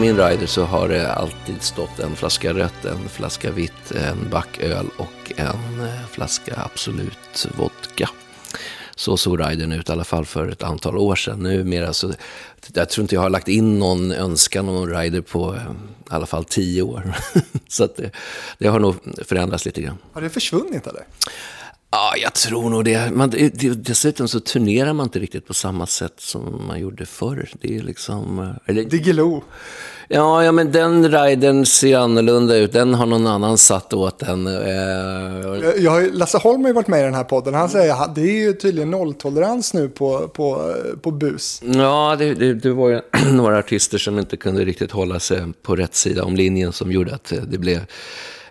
min rider så har det alltid stått en flaska rött, en flaska vitt, en backöl och en eh, flaska Absolut vodka. Så såg ridern ut i alla fall för ett antal år sedan. Numera så, jag tror inte jag har lagt in någon önskan om en rider på eh, i alla fall tio år. så att det, det har nog förändrats lite grann. Har det försvunnit eller? Ja, jag tror nog det. Man, det. Dessutom så turnerar man inte riktigt på samma sätt som man gjorde förr. Det är liksom... eh, Eller, Diggiloo. ja, ja, men den riden ser annorlunda ut. Den har någon annan satt åt den. Eh, Jag, Lasse Holm har ju varit med i den här podden. Han säger att det är ju tydligen nolltolerans nu på, på, på bus. ja, det, det, det var ju några artister som inte kunde riktigt hålla sig på rätt sida om linjen som gjorde att eh, det blev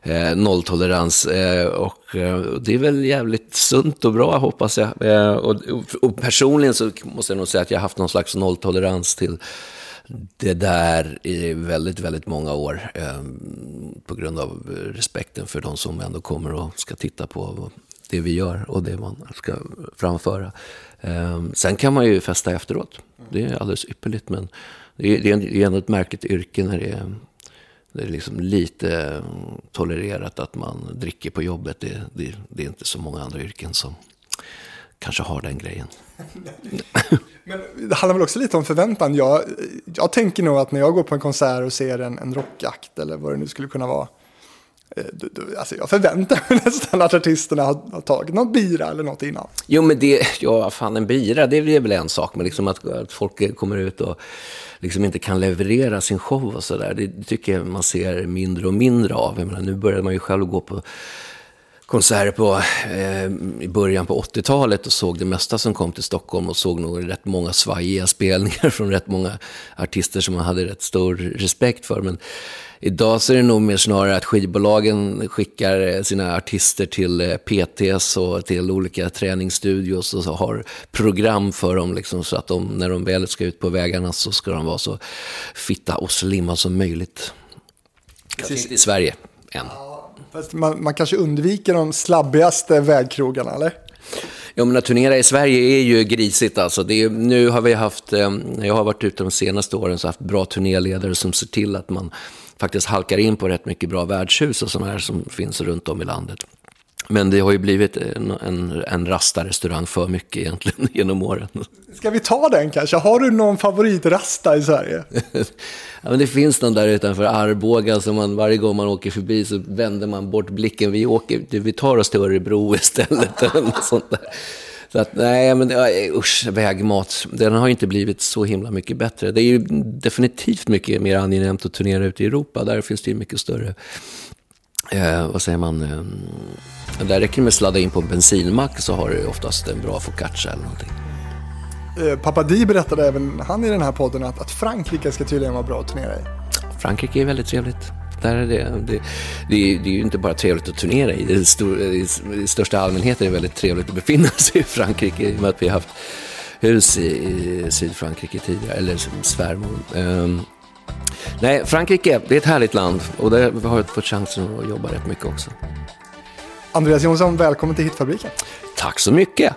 eh, nolltolerans. Eh, och eh, det är väl jävligt sunt och bra hoppas jag. Eh, och, och personligen så måste jag nog säga att jag har haft någon slags nolltolerans till det där i väldigt, väldigt många år. Eh, på grund av respekten för de som ändå kommer och ska titta på det vi gör och det man ska framföra. Eh, sen kan man ju festa efteråt. Det är alldeles ypperligt men det är, det är det är ändå ett märkligt yrke när det är det är liksom lite eh, tolererat att man dricker på jobbet. Det, det, det är inte så många andra yrken som kanske har den grejen. Men det handlar väl också lite om förväntan. Jag, jag tänker nog att när jag går på en konsert och ser en, en rockakt eller vad det nu skulle kunna vara. Eh, du, du, Alltså jag förväntar mig nästan att artisterna har, har tagit någon bira eller något innan. Jo, men det, ja, fan en bira, det är väl en sak. Men liksom att, att folk kommer ut och liksom inte kan leverera sin show och sådär. Det tycker jag man ser mindre och mindre av. Jag menar, nu börjar man ju själv gå på konserter på, eh, i början på 80-talet och såg det mesta som kom till Stockholm och såg nog rätt många svajiga spelningar från rätt många artister som man hade rätt stor respekt för. Men idag så är det nog mer snarare att skivbolagen skickar eh, sina artister till eh, PTs och till olika träningsstudios och så har program för dem liksom, så att de, när de väl ska ut på vägarna så ska de vara så fitta och slimma som möjligt. Kanske inte i Sverige än. Fast man, man kanske undviker de slabbigaste vägkrogarna eller? Ja, men att turnera i Sverige är ju grisigt alltså. Det är, nu har vi haft, eh, jag har varit ute de senaste åren så haft bra turnéledare som ser till att man faktiskt halkar in på rätt mycket bra värdshus och sådana här som finns runt om i landet. Men det har ju blivit en, en, en rasta-restaurang för mycket egentligen genom åren. Ska vi ta den kanske? Har du någon favoritrasta i Sverige? Ja, men det finns någon där utanför Arboga som man varje gång man åker förbi så vänder man bort blicken. Vi, åker, vi tar oss till Örebro istället. eller sånt där. Så att, nej, men usch, vägmat. Den har inte blivit så himla mycket bättre. Det är ju definitivt mycket mer angenämt att turnera ute i Europa. Där finns det ju mycket större, eh, vad säger man, eh, där räcker det med att sladda in på en bensinmack så har du oftast en bra focaccia eller någonting. Eh, Pappa Di berättade även han i den här podden att, att Frankrike ska tydligen vara bra att turnera i. Frankrike är väldigt trevligt. Är det, det, det, är, det är ju inte bara trevligt att turnera i. Det stor, I största allmänhet är det väldigt trevligt att befinna sig i Frankrike i och med att vi har haft hus i, i Sydfrankrike tidigare, eller svärmor. Ehm, nej, Frankrike, det är ett härligt land och där har jag fått chansen att jobba rätt mycket också. Andreas Jonsson, välkommen till Hitfabriken. Tack så mycket!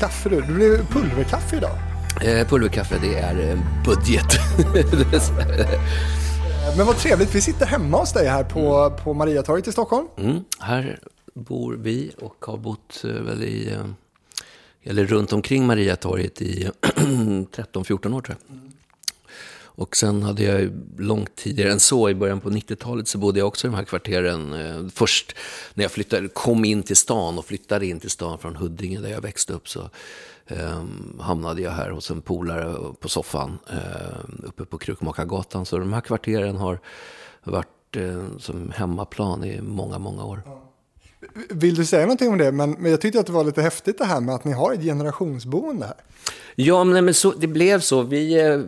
Kaffe du. Det blir pulverkaffe idag. Eh, pulverkaffe, det är en budget. Men vad trevligt, vi sitter hemma hos dig här på, på Mariatorget i Stockholm. Mm, här bor vi och har bott eh, väl i, eh, eller runt omkring Mariatorget i 13-14 år tror jag. Och sen hade jag ju långt tidigare än så, i början på 90-talet, så bodde jag också i de här kvarteren. Eh, först när jag flyttade, kom in till stan och flyttade in till stan från Huddinge där jag växte upp så eh, hamnade jag här hos en polare på soffan eh, uppe på Krukmakargatan. Så de här kvarteren har varit eh, som hemmaplan i många, många år. Vill du säga någonting om det? Men, men jag tyckte att det var lite häftigt det här med att ni har ett generationsboende här. Ja, men, så, det blev så. Vi eh,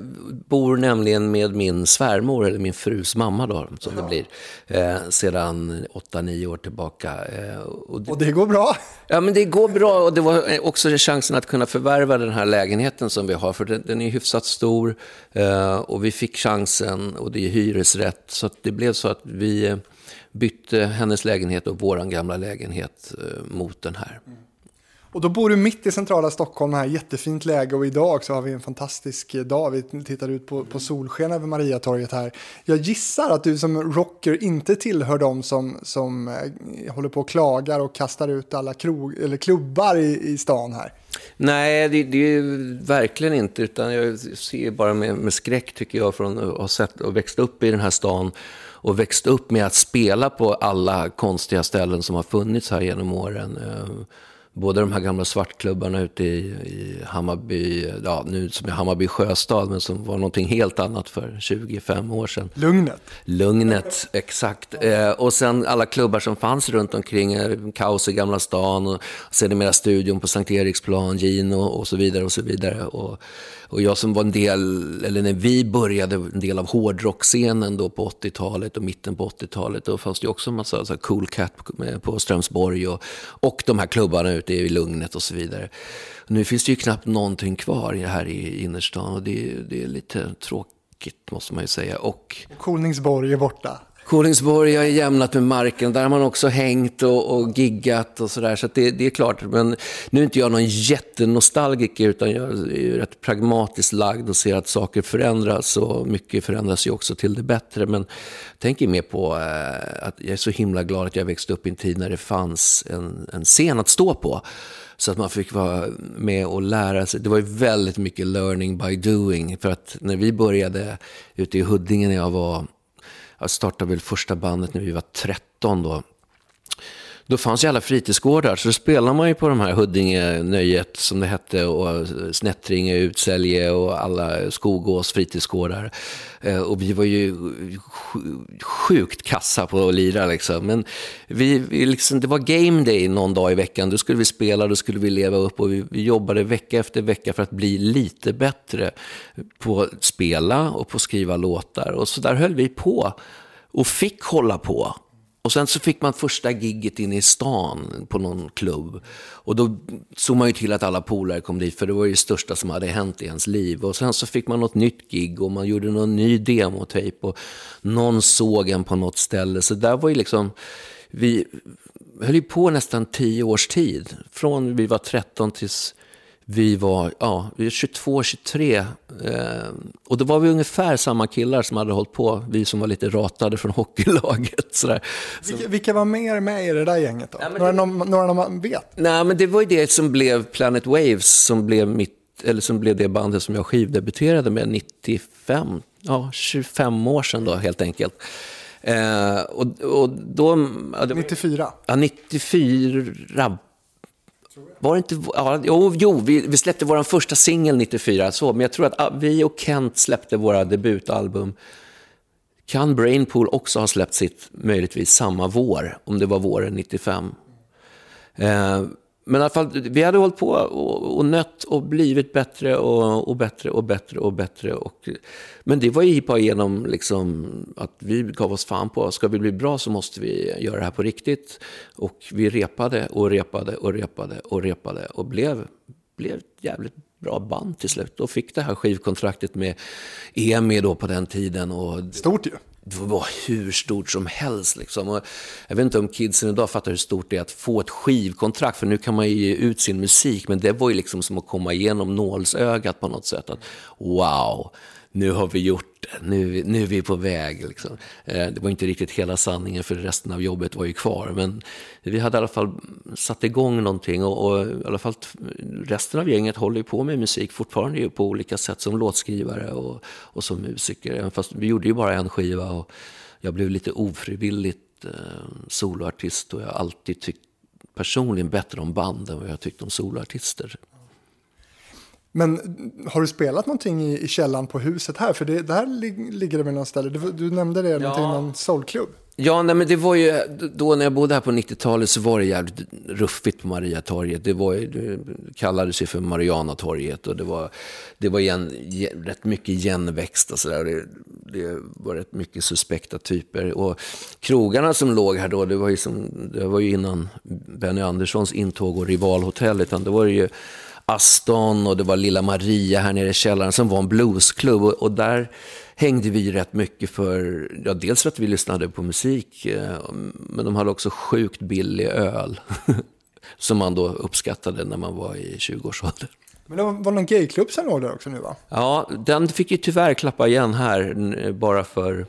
bor nämligen med min svärmor, eller min frus mamma då, som ja. det blir, eh, sedan 8-9 år tillbaka. Eh, och, det, och, det, går bra? Ja, men det går bra och det var också chansen att kunna förvärva den här lägenheten som vi har, för den, den är hyfsat stor eh, och vi fick chansen och det är hyresrätt, så det blev så att vi eh, bytte hennes lägenhet och vår gamla lägenhet eh, mot den här. Mm. Och då bor du mitt i centrala Stockholm, här jättefint läge och idag så har vi en fantastisk dag. Vi tittar ut på, på solsken över Mariatorget här. Jag gissar att du som rocker inte tillhör dem som, som eh, håller på och klagar och kastar ut alla krog, eller klubbar i, i stan här. Nej, det, det är verkligen inte, utan jag ser bara med, med skräck tycker jag från att ha sett och växt upp i den här stan och växt upp med att spela på alla konstiga ställen som har funnits här genom åren. Eh, både de här gamla svartklubbarna ute i, i Hammarby, ja nu som är Hammarby sjöstad, men som var någonting helt annat för 25 år sedan. Lugnet. Lugnet, exakt. Eh, och sen alla klubbar som fanns runt omkring, eh, Kaos i Gamla stan och sedermera Studion på Sankt Eriksplan, Gino och så vidare och så vidare. Och, och jag som var en del, eller när vi började, en del av hårdrockscenen då på 80-talet och mitten på 80-talet, då fanns det också en massa så Cool Cat på Strömsborg och, och de här klubbarna ute i Lugnet och så vidare. Nu finns det ju knappt någonting kvar här i innerstan och det, det är lite tråkigt måste man ju säga. Och Kolningsborg är borta. Kolingsborg har jämnat med marken. Där har man också hängt och, och giggat och sådär. Så, så det, det, är klart. Men nu är inte jag någon jättenostalgiker utan jag är rätt pragmatiskt lagd och ser att saker förändras. Och mycket förändras ju också till det bättre. Men jag tänker mer på eh, att jag är så himla glad att jag växte upp i en tid när det fanns en, en scen att stå på. Så att man fick vara med och lära sig. Det var ju väldigt mycket learning by doing. För att när vi började ute i Huddinge när jag var jag startade väl första bandet när vi var 13 då. Då fanns ju alla fritidsgårdar, så då spelade man ju på de här Huddinge Nöjet som det hette och eh, Snättringe, Utsälje och alla Skogås fritidsgårdar. Eh, och vi var ju sjukt kassa på att lira liksom. Men vi, vi liksom, det var game day någon dag i veckan. Då skulle vi spela, då skulle vi leva upp och vi, vi jobbade vecka efter vecka för att bli lite bättre på att spela och på att skriva låtar. Och så där höll vi på och fick hålla på. Och sen så fick man första gigget inne i stan på någon klubb. Och då såg man ju till att alla polare kom dit, för det var ju det största som hade hänt i ens liv. Och sen så fick man något nytt gig och man gjorde någon ny demotejp och någon såg en på något ställe. Så där var ju liksom, vi höll ju på nästan tio års tid. Från vi var 13 tills vi var, ja, vi var 22, 23. Eh, och då var vi ungefär samma killar som hade hållit på, vi som var lite ratade från hockeylaget. Sådär. Vilka, vilka var mer med i det där gänget då? Ja, några, det, några man vet? Nej, men det var ju det som blev Planet Waves, som blev, mitt, eller som blev det bandet som jag skivdebuterade med 95, ja, 25 år sedan då helt enkelt. Eh, och, och då, ja, det, 94? Ja, 94 var det inte, ja, jo, jo vi, vi släppte vår första singel 94, så, men jag tror att ah, vi och Kent släppte våra debutalbum. Kan Brainpool också ha släppt sitt möjligtvis samma vår, om det var våren 95? Eh, men i alla fall, vi hade hållit på och, och nött och blivit bättre och, och bättre och bättre och bättre. Och, men det var ju bara genom liksom, att vi gav oss fan på, ska vi bli bra så måste vi göra det här på riktigt. Och vi repade och repade och repade och repade och blev, blev jävligt bra band till slut. Och fick det här skivkontraktet med EMI då på den tiden. Och, Stort ju det var hur stort som helst. Liksom. Och jag vet inte om kidsen idag fattar hur stort det är att få ett skivkontrakt, för nu kan man ju ge ut sin musik, men det var ju liksom som att komma igenom nålsögat på något sätt. Att, wow, nu har vi gjort det, nu, nu är vi på väg. Liksom. Eh, det var inte riktigt hela sanningen för resten av jobbet var ju kvar. Men vi hade i alla fall satt igång någonting och, och i alla fall resten av gänget håller ju på med musik fortfarande på olika sätt som låtskrivare och, och som musiker. fast vi gjorde ju bara en skiva och jag blev lite ofrivilligt eh, soloartist och jag har alltid tyckt personligen bättre om band än vad jag tyckte om soloartister. Men har du spelat någonting i, i källan på huset här? För det, där ligger det väl någon ställe? Du, du nämnde det, ja. någon soulklubb? Ja, nej, men det var ju, då när jag bodde här på 90-talet så var det jävligt ruffigt på Mariatorget. Det, var, det kallades ju för Marianatorget och det var, det var igen, rätt mycket igenväxt och sådär. Det, det var rätt mycket suspekta typer. Och krogarna som låg här då, det var ju, som, det var ju innan Benny Anderssons intåg och rivalhotell, utan det var ju Aston och det var Lilla Maria här nere i källaren som var en bluesklubb. Och, och där hängde vi rätt mycket för, ja, dels för att vi lyssnade på musik, eh, men de hade också sjukt billig öl. som man då uppskattade när man var i 20-årsåldern. Men det var, var någon gayklubb som låg där också nu va? Ja, den fick ju tyvärr klappa igen här bara för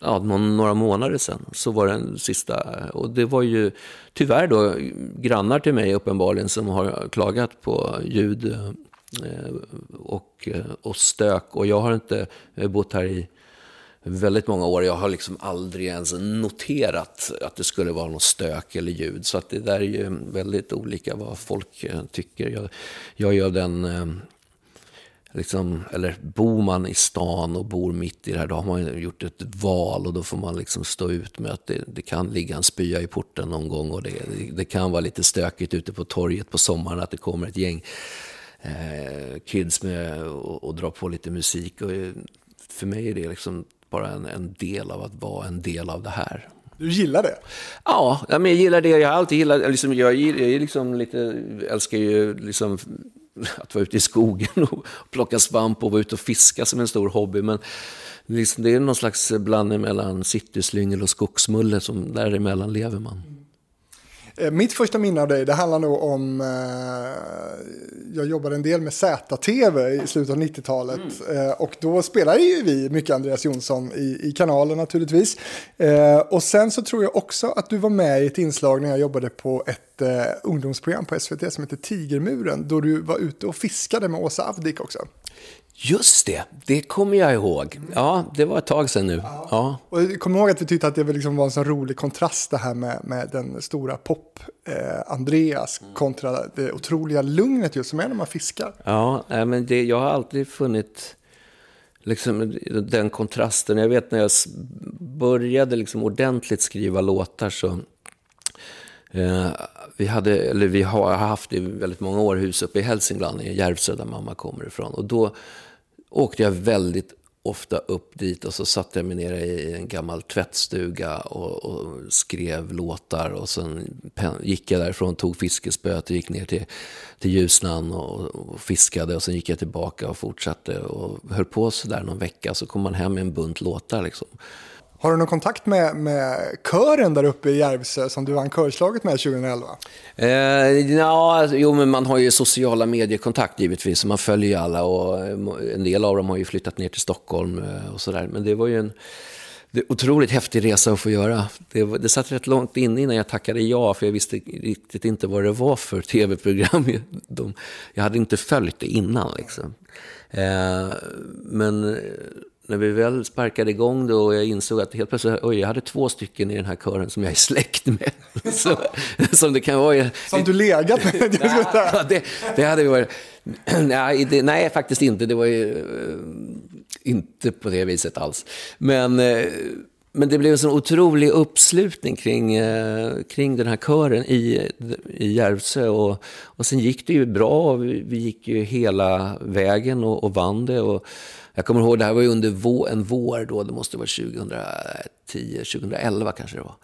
ja, några månader sedan. Så var den sista. Och det var ju tyvärr då grannar till mig uppenbarligen som har klagat på ljud eh, och, eh, och stök. Och jag har inte eh, bott här i väldigt många år. Jag har liksom aldrig ens noterat att det skulle vara något stök eller ljud. Så att det där är ju väldigt olika vad folk tycker. Jag, jag gör den liksom, eller bor man i stan och bor mitt i det här, då har man gjort ett val och då får man liksom stå ut med att det, det kan ligga en spya i porten någon gång och det, det, kan vara lite stökigt ute på torget på sommaren att det kommer ett gäng eh, kids med och, och drar på lite musik. Och för mig är det liksom bara en, en del av att vara en del av det här. Du gillar det? Ja, jag gillar det. Jag har alltid gillat, liksom, jag, jag liksom lite, älskar ju liksom att vara ute i skogen och plocka svamp och vara ute och fiska som en stor hobby. Men liksom, det är någon slags blandning mellan cityslyngel och skogsmulle, som däremellan lever man. Eh, mitt första minne av dig, det handlar nog om, eh, jag jobbade en del med ZTV i slutet av 90-talet mm. eh, och då spelade ju vi mycket Andreas Jonsson i, i kanalen naturligtvis. Eh, och sen så tror jag också att du var med i ett inslag när jag jobbade på ett eh, ungdomsprogram på SVT som heter Tigermuren, då du var ute och fiskade med Åsa Avdik också. Just det, det kommer jag ihåg. Ja, det var ett tag sedan nu. Ja. ja. Och jag kommer ihåg att vi tyckte att det liksom var en sån rolig kontrast det här med, med den stora pop-Andreas eh, kontra det otroliga lugnet just som är när man fiskar. Ja, men det, jag har alltid funnit liksom, den kontrasten. Jag vet när jag började liksom ordentligt skriva låtar så eh, vi, hade, eller vi har haft i väldigt många år hus uppe i Hälsingland, i Järvsö där mamma kommer ifrån. Och då åkte jag väldigt ofta upp dit och så satte jag mig nere i en gammal tvättstuga och, och skrev låtar. Och sen gick jag därifrån, tog fiskespöet och gick ner till, till Ljusnan och, och, fiskade. Och sen gick jag tillbaka och fortsatte och höll på sådär någon vecka. Så kom man hem med en bunt låtar liksom. Har du någon kontakt med, med kören där uppe i Järvsö som du vann körslaget med 2011? Eh, ja, alltså, jo, men man har ju sociala mediekontakt givetvis. Man följer ju alla och eh, en del av dem har ju flyttat ner till Stockholm eh, och sådär. Men det var ju en det otroligt häftig resa att få göra. Det, det satt rätt långt inne innan jag tackade ja, för jag visste riktigt inte vad det var för tv-program. jag hade inte följt det innan. Liksom. Eh, men när vi väl sparkade igång då och jag insåg att helt plötsligt, oj, jag hade två stycken i den här kören som jag är släkt med. Så, som det kan vara. Som du legat med? ja, det, det hade varit... Nej, det, nej, faktiskt inte. Det var ju uh, inte på det viset alls. Men, uh, men det blev en sån otrolig uppslutning kring, uh, kring den här kören i, i Järvsö. Och, och sen gick det ju bra. Vi, vi gick ju hela vägen och, och vann det. Och, jag kommer ihåg, det här var ju under vår, en vår då, det måste vara 2010, 2011 kanske det var.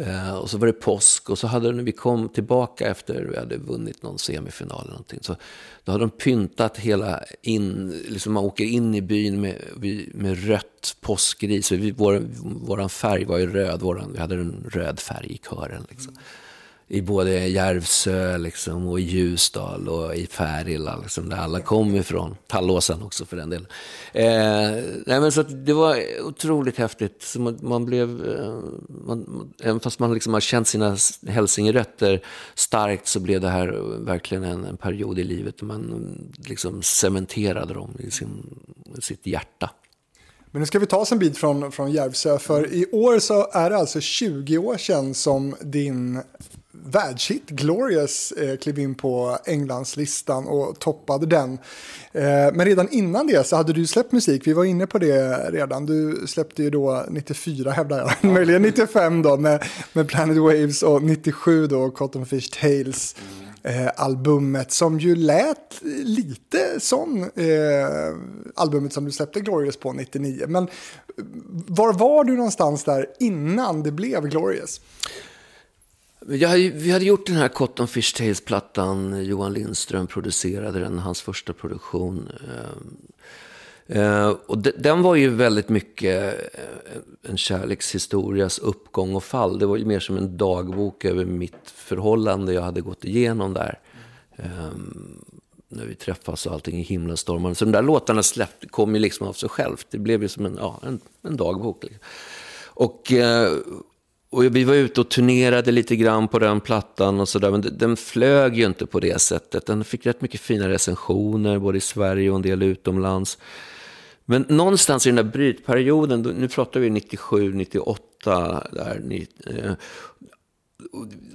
Uh, och så var det påsk och så hade när vi kom tillbaka efter vi hade vunnit någon semifinal eller någonting. Så då hade de pyntat hela in, liksom man åker in i byn med, med rött påskris. Vi, vår, våran färg var ju röd, våran, vi hade en röd färg i kören. Liksom i både Järvsö liksom, och i Ljusdal och i Färila, liksom, där alla kom ifrån. Tallåsen också för den delen. Eh, nej, men så det var otroligt häftigt. Så man, man blev, eh, man, även fast man liksom har känt sina hälsingerötter starkt så blev det här verkligen en, en period i livet där man liksom cementerade dem i sin, sitt hjärta. Men nu ska vi ta oss en bit från, från Järvsö, för i år så är det alltså 20 år sedan som din världshit, Glorious, eh, klev in på Englandslistan och toppade den. Eh, men redan innan det så hade du släppt musik, vi var inne på det redan. Du släppte ju då 94 hävdar jag, möjligen 95 då med, med Planet Waves och 97 då Cotton Fish Tales. Eh, albumet som ju lät lite som eh, albumet som du släppte Glorious på 99. Men var var du någonstans där innan det blev Glorious? Jag, vi hade gjort den här Cotton Fish Tales-plattan. Johan Lindström producerade den, hans första produktion. Eh, eh, och den var ju väldigt mycket eh, en kärlekshistorias uppgång och fall. Det var ju mer som en dagbok över mitt förhållande jag hade gått igenom där. När vi träffas och allting i himlastormande. Så de där låtarna släppte, kom ju liksom av sig självt. Det blev ju som en, ja, en, en dagbok. Liksom. Och, och vi var ute och turnerade lite grann på den plattan och sådär. Men den flög ju inte på det sättet. Den fick rätt mycket fina recensioner, både i Sverige och en del utomlands. Men någonstans i den där brytperioden, nu pratar vi 97, 98, där, eh,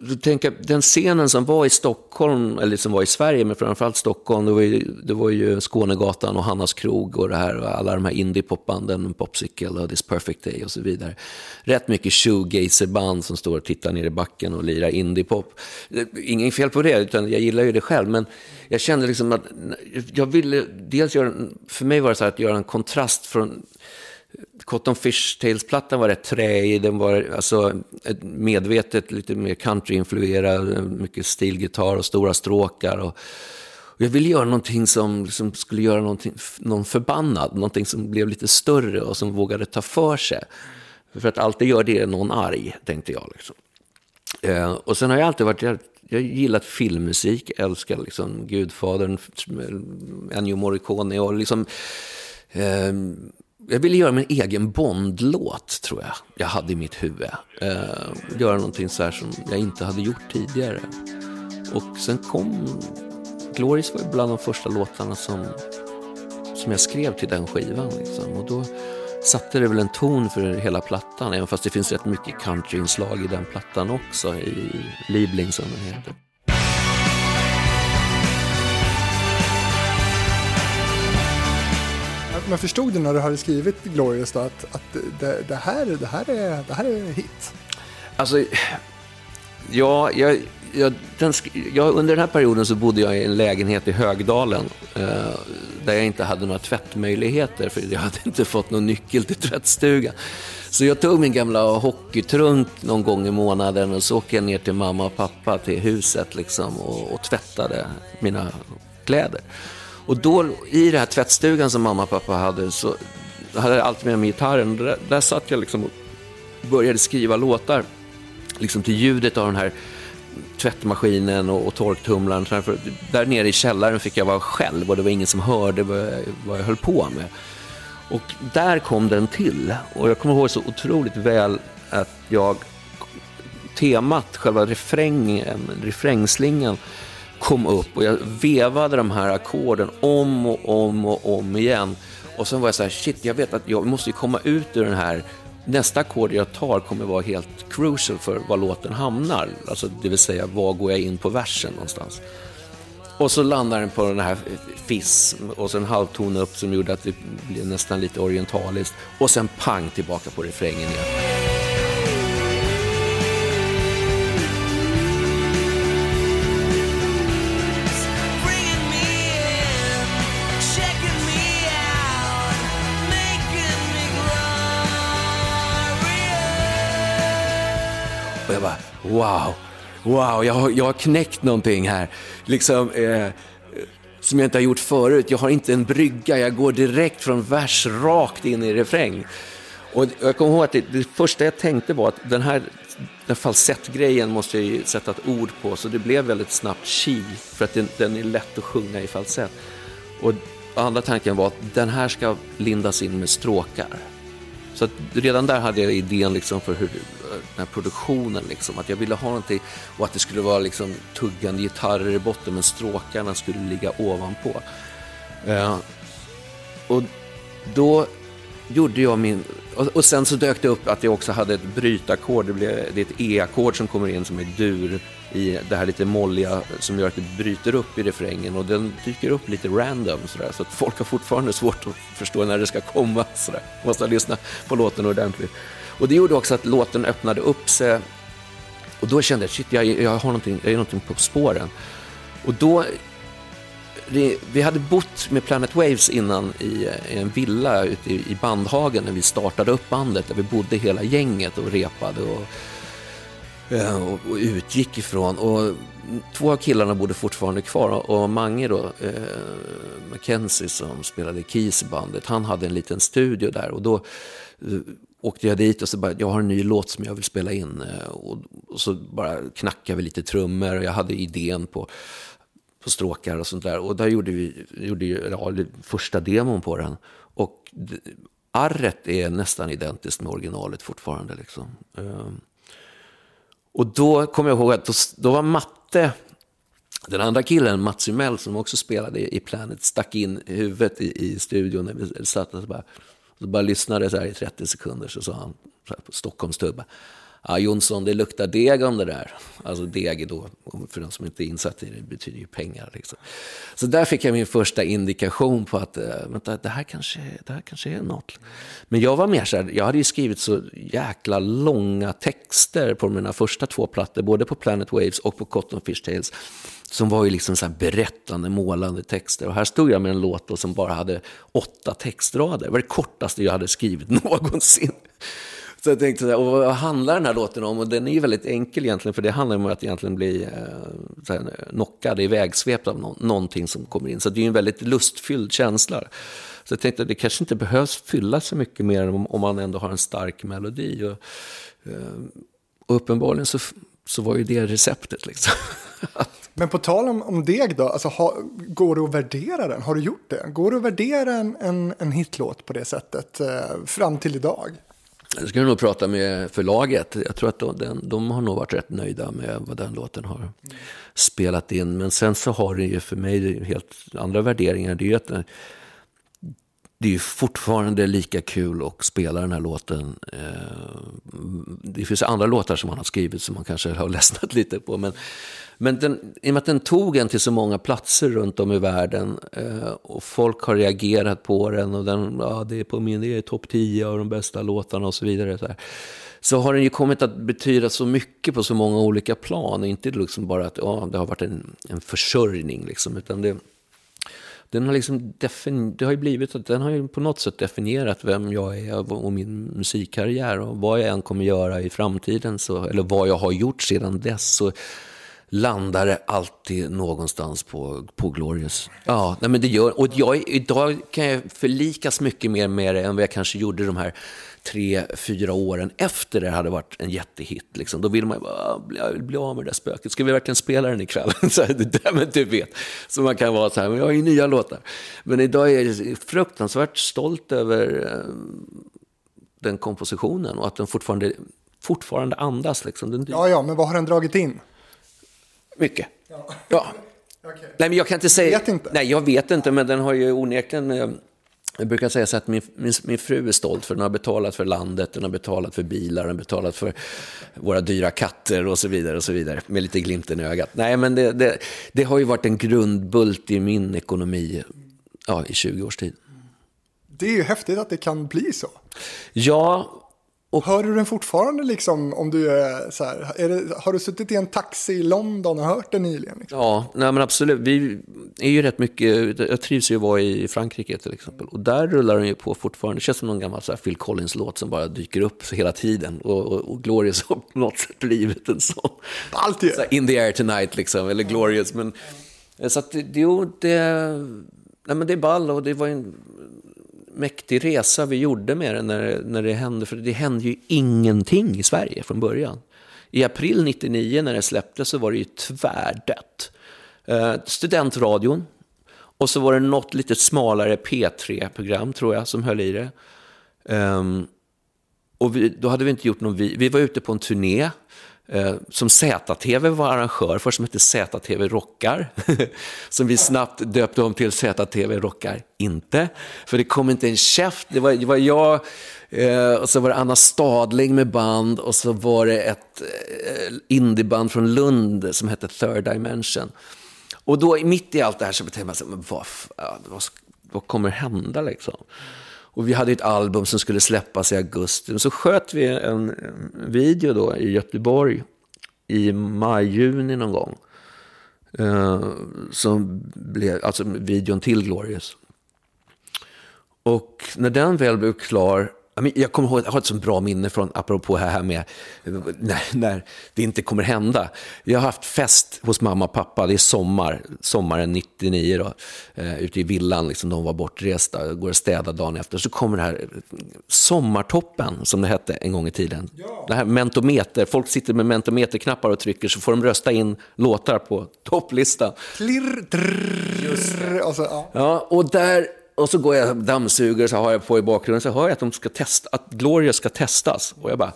eh, tänker, den scenen som var i Stockholm, eller som var i Sverige, men framförallt Stockholm, det var ju, det var ju Skånegatan och Hannas krog och det här, och alla de här indiepopbanden, Popsicle och This Perfect Day och så vidare. Rätt mycket shoegazerband som står och tittar ner i backen och lirar indiepop. Inget fel på det, utan jag gillar ju det själv, men jag kände liksom att jag ville dels göra, för mig var det så här att göra en kontrast från Cotton Fishtails-plattan var rätt träig, den var alltså medvetet lite mer country-influerad, mycket stilgitarr och stora stråkar. Och, och jag ville göra någonting som, som skulle göra någonting, någon förbannad, någonting som blev lite större och som vågade ta för sig. För att alltid gör det någon arg, tänkte jag. Liksom. Eh, och sen har jag alltid varit, jag, jag gillat filmmusik, älskar liksom Gudfadern, Ennio Morricone och liksom eh, jag ville göra min egen Bond-låt, tror jag, jag hade i mitt huvud. Eh, göra någonting så här som jag inte hade gjort tidigare. Och sen kom... Glorious var bland de första låtarna som, som jag skrev till den skivan. Liksom. Och då satte det väl en ton för hela plattan, även fast det finns rätt mycket countryinslag i den plattan också, i Liebling som den heter. Men förstod du när du hade skrivit Glorious då, att, att det, det, här, det, här är, det här är hit? Alltså, ja, jag, jag, den, jag, under den här perioden så bodde jag i en lägenhet i Högdalen eh, där jag inte hade några tvättmöjligheter för jag hade inte fått någon nyckel till tvättstugan. Så jag tog min gamla hockeytrunk någon gång i månaden och så åkte jag ner till mamma och pappa till huset liksom, och, och tvättade mina kläder. Och då i den här tvättstugan som mamma och pappa hade så hade jag alltid med mig gitarren. Där, där satt jag liksom och började skriva låtar liksom till ljudet av den här tvättmaskinen och, och torktumlaren. För där nere i källaren fick jag vara själv och det var ingen som hörde vad jag, vad jag höll på med. Och där kom den till. Och jag kommer ihåg så otroligt väl att jag temat, själva refrängen, eh, refrängslingan kom upp och jag vevade de här ackorden om och om och om igen. Och sen var jag så här, shit, jag vet att jag måste komma ut ur den här Nästa ackord jag tar kommer vara helt crucial för var låten hamnar. Alltså, det vill säga, var går jag in på versen någonstans? Och så landar den på den här fiss och sen halvton upp som gjorde att det blev nästan lite orientaliskt. Och sen pang tillbaka på refrängen igen. Wow, wow, jag har, jag har knäckt någonting här. Liksom, eh, som jag inte har gjort förut. Jag har inte en brygga, jag går direkt från vers rakt in i refräng. Och jag kommer ihåg att det, det första jag tänkte var att den här den falsettgrejen måste jag ju sätta ett ord på, så det blev väldigt snabbt chi, för att den, den är lätt att sjunga i falsett. Och andra tanken var att den här ska lindas in med stråkar. Så redan där hade jag idén liksom för hur, den här produktionen, liksom, att jag ville ha någonting och att det skulle vara liksom tuggande gitarrer i botten men stråkarna skulle ligga ovanpå. Eh, och då gjorde jag min och, och, sen så dök det upp att jag också hade ett brytackord. Det, blev, det är ett E-ackord som kommer in som är dur i det här lite molliga som gör att det bryter upp i refrängen och den dyker upp lite random sådär, så att folk har fortfarande svårt att förstå när det ska komma. Sådär. Måste lyssna på låten ordentligt. Och det gjorde också att låten öppnade upp sig och då kände jag shit, jag, jag, har någonting, jag är någonting på spåren. Och då vi hade bott med Planet Waves innan i, en villa ute i Bandhagen när vi startade upp bandet där vi bodde hela gänget och repade och, eh, och, och utgick ifrån. Och två av killarna bodde fortfarande kvar och Mange då, eh, Mackenzie som spelade keys i bandet, han hade en liten studio där och då eh, åkte jag dit och så bara, jag har en ny låt som jag vill spela in. Eh, och, och så bara knackade vi lite trummor och jag hade idén på på stråkar och sånt där. Och där gjorde vi gjorde ju, ja, första demon på den. Och arret är nästan identiskt med originalet fortfarande. Liksom. Ehm, och då kommer jag ihåg att då, då var Matte, den andra killen, Mats Ymell, som också spelade i Planet, stack in huvudet i, i studion när vi satt och så bara, så bara lyssnade så här i 30 sekunder, så sa han så här på Stockholmstubba ja, Jonsson, det luktar deg om det där. Alltså deg då, för den som inte är insatt i det, betyder ju pengar. Liksom. Så där fick jag min första indikation på att äh, vänta, det, här kanske, det här kanske är något. Men jag var mer så här, jag hade ju skrivit så jäkla långa texter på mina första två plattor, både på Planet Waves och på Cotton Fish Tales som var ju liksom så berättande, målande texter. Och här stod jag med en låt som bara hade åtta textrader. Det var det kortaste jag hade skrivit någonsin. Så jag tänkte, och vad handlar den här låten om? Och den är ju väldigt enkel egentligen, för det handlar om att egentligen bli eh, så här, knockad, ivägsvept av no någonting som kommer in. Så det är ju en väldigt lustfylld känsla. Så jag tänkte att det kanske inte behövs fylla så mycket mer om, om man ändå har en stark melodi. Och, eh, och uppenbarligen så, så var ju det receptet liksom. Men på tal om, om deg då, alltså, ha, går det att värdera den? Har du gjort det? Går det att värdera en, en, en hitlåt på det sättet eh, fram till idag? Jag skulle nog prata med förlaget. Jag tror att de, de, de har nog varit rätt nöjda med vad den låten har mm. spelat in. Men sen så har det ju för mig helt andra värderingar. Det är ju att det är fortfarande lika kul att spela den här låten. Eh, det finns andra låtar som han har skrivit som man kanske har ledsnat lite på. Men, men den, i och med att den tog en till så många platser runt om i världen eh, och folk har reagerat på den och den, ja, det är på min, det är topp 10 av de bästa låtarna och så vidare. Så, här. så har den ju kommit att betyda så mycket på så många olika plan. Inte liksom bara att ja, det har varit en, en försörjning, liksom, utan det den har liksom det har ju blivit att den har ju på något sätt definierat vem jag är och min musikkarriär och vad jag än kommer göra i framtiden, så, eller vad jag har gjort sedan dess. Så landar det alltid någonstans på, på Glorious. Ja, nej men det gör, och jag, idag kan jag förlikas mycket mer med det än vad jag kanske gjorde de här tre, fyra åren efter det hade varit en jättehit. Liksom. Då vill man ju bara ah, bli, bli av med det där spöket. Ska vi verkligen spela den ikväll? så här, det där, men du vet. Så man kan vara så här, men jag har ju nya låtar. Men idag är jag fruktansvärt stolt över eh, den kompositionen och att den fortfarande, fortfarande andas. Liksom. Den, ja, ja, men vad har den dragit in? Mycket. Ja. ja. okay. Nej, men jag kan inte säga... Vet inte. Nej, jag vet inte, men den har ju onekligen... Eh, jag brukar säga så att min, min, min, fru är stolt för den har betalat för landet, den har betalat för bilar, den har betalat för våra dyra katter och så vidare. och så vidare Med lite glimten i ögat. Nej, men det, det, det har ju varit en grundbult i min ekonomi ja, i 20 års tid. Det är ju häftigt att det kan bli så. Ja, och hör du den fortfarande liksom om du är så här, är det, har du suttit i en taxi i London och hört den nyligen? Liksom? Ja, nej men absolut. Vi är ju rätt mycket, jag trivs ju att vara i Frankrike till exempel. Och där rullar den ju på fortfarande. Det känns som någon gammal så här Phil Collins-låt som bara dyker upp hela tiden. Och, och, och Glorious har på något sätt blivit en sån. Alltid. Så in the air tonight liksom, eller Glorious. Men, så att det, jo, det, nej men det är ball och det var en mäktig resa vi gjorde med det när, när det hände. För det hände ju ingenting i Sverige från början. I april 99 när det släpptes så var det ju tvärdött. Eh, studentradion. Och så var det något lite smalare P3-program tror jag som höll i det. Um, och vi, då hade vi inte gjort någon, vi, vi var ute på en turné Eh, som ZTV var arrangör för, som hette ZTV Rockar. som vi snabbt döpte om till ZTV Rockar inte. För det kom inte en käft. Det var, det var jag, eh, och så var det Anna Stadling med band och så var det ett eh, indieband från Lund som hette Third Dimension. Och då mitt i allt det här så tänkte man, så, vad, vad, vad kommer hända liksom? Och vi hade ett album som skulle släppas i augusti. Och så sköt vi en, en video då i Göteborg i maj-juni någon gång. Eh, som blev, alltså videon till Glorious. Och när den väl blev klar jag kommer ihåg, jag har ett så bra minne från, apropå det här med när, när, det inte kommer hända. Jag har haft fest hos mamma och pappa, det är sommar, sommaren 99 då, eh, ute i villan, liksom, de var bortresta, går och städar dagen efter. Så kommer det här Sommartoppen, som det hette en gång i tiden. Ja. Det här mentometer, folk sitter med mentometerknappar och trycker så får de rösta in låtar på topplistan. Klirr, drrr, och så, ja. ja, och där och så går jag dammsuger, så har jag på i bakgrunden, så hör jag att, de ska testa, att Gloria ska testas. Och jag bara,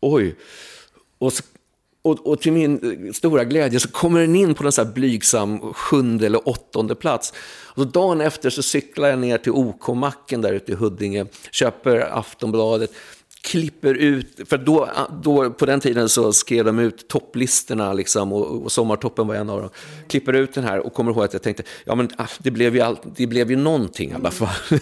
oj. Och, så, och, och till min stora glädje så kommer den in på en så här blygsam sjunde eller åttonde plats. Och så dagen efter så cyklar jag ner till OK-macken där ute i Huddinge, köper Aftonbladet, klipper ut, för då, då, på den tiden så skrev de ut topplistorna liksom, och, och Sommartoppen var en av dem. Klipper ut den här och kommer ihåg att jag tänkte, ja men ah, det blev ju, all, det blev ju någonting i alla fall.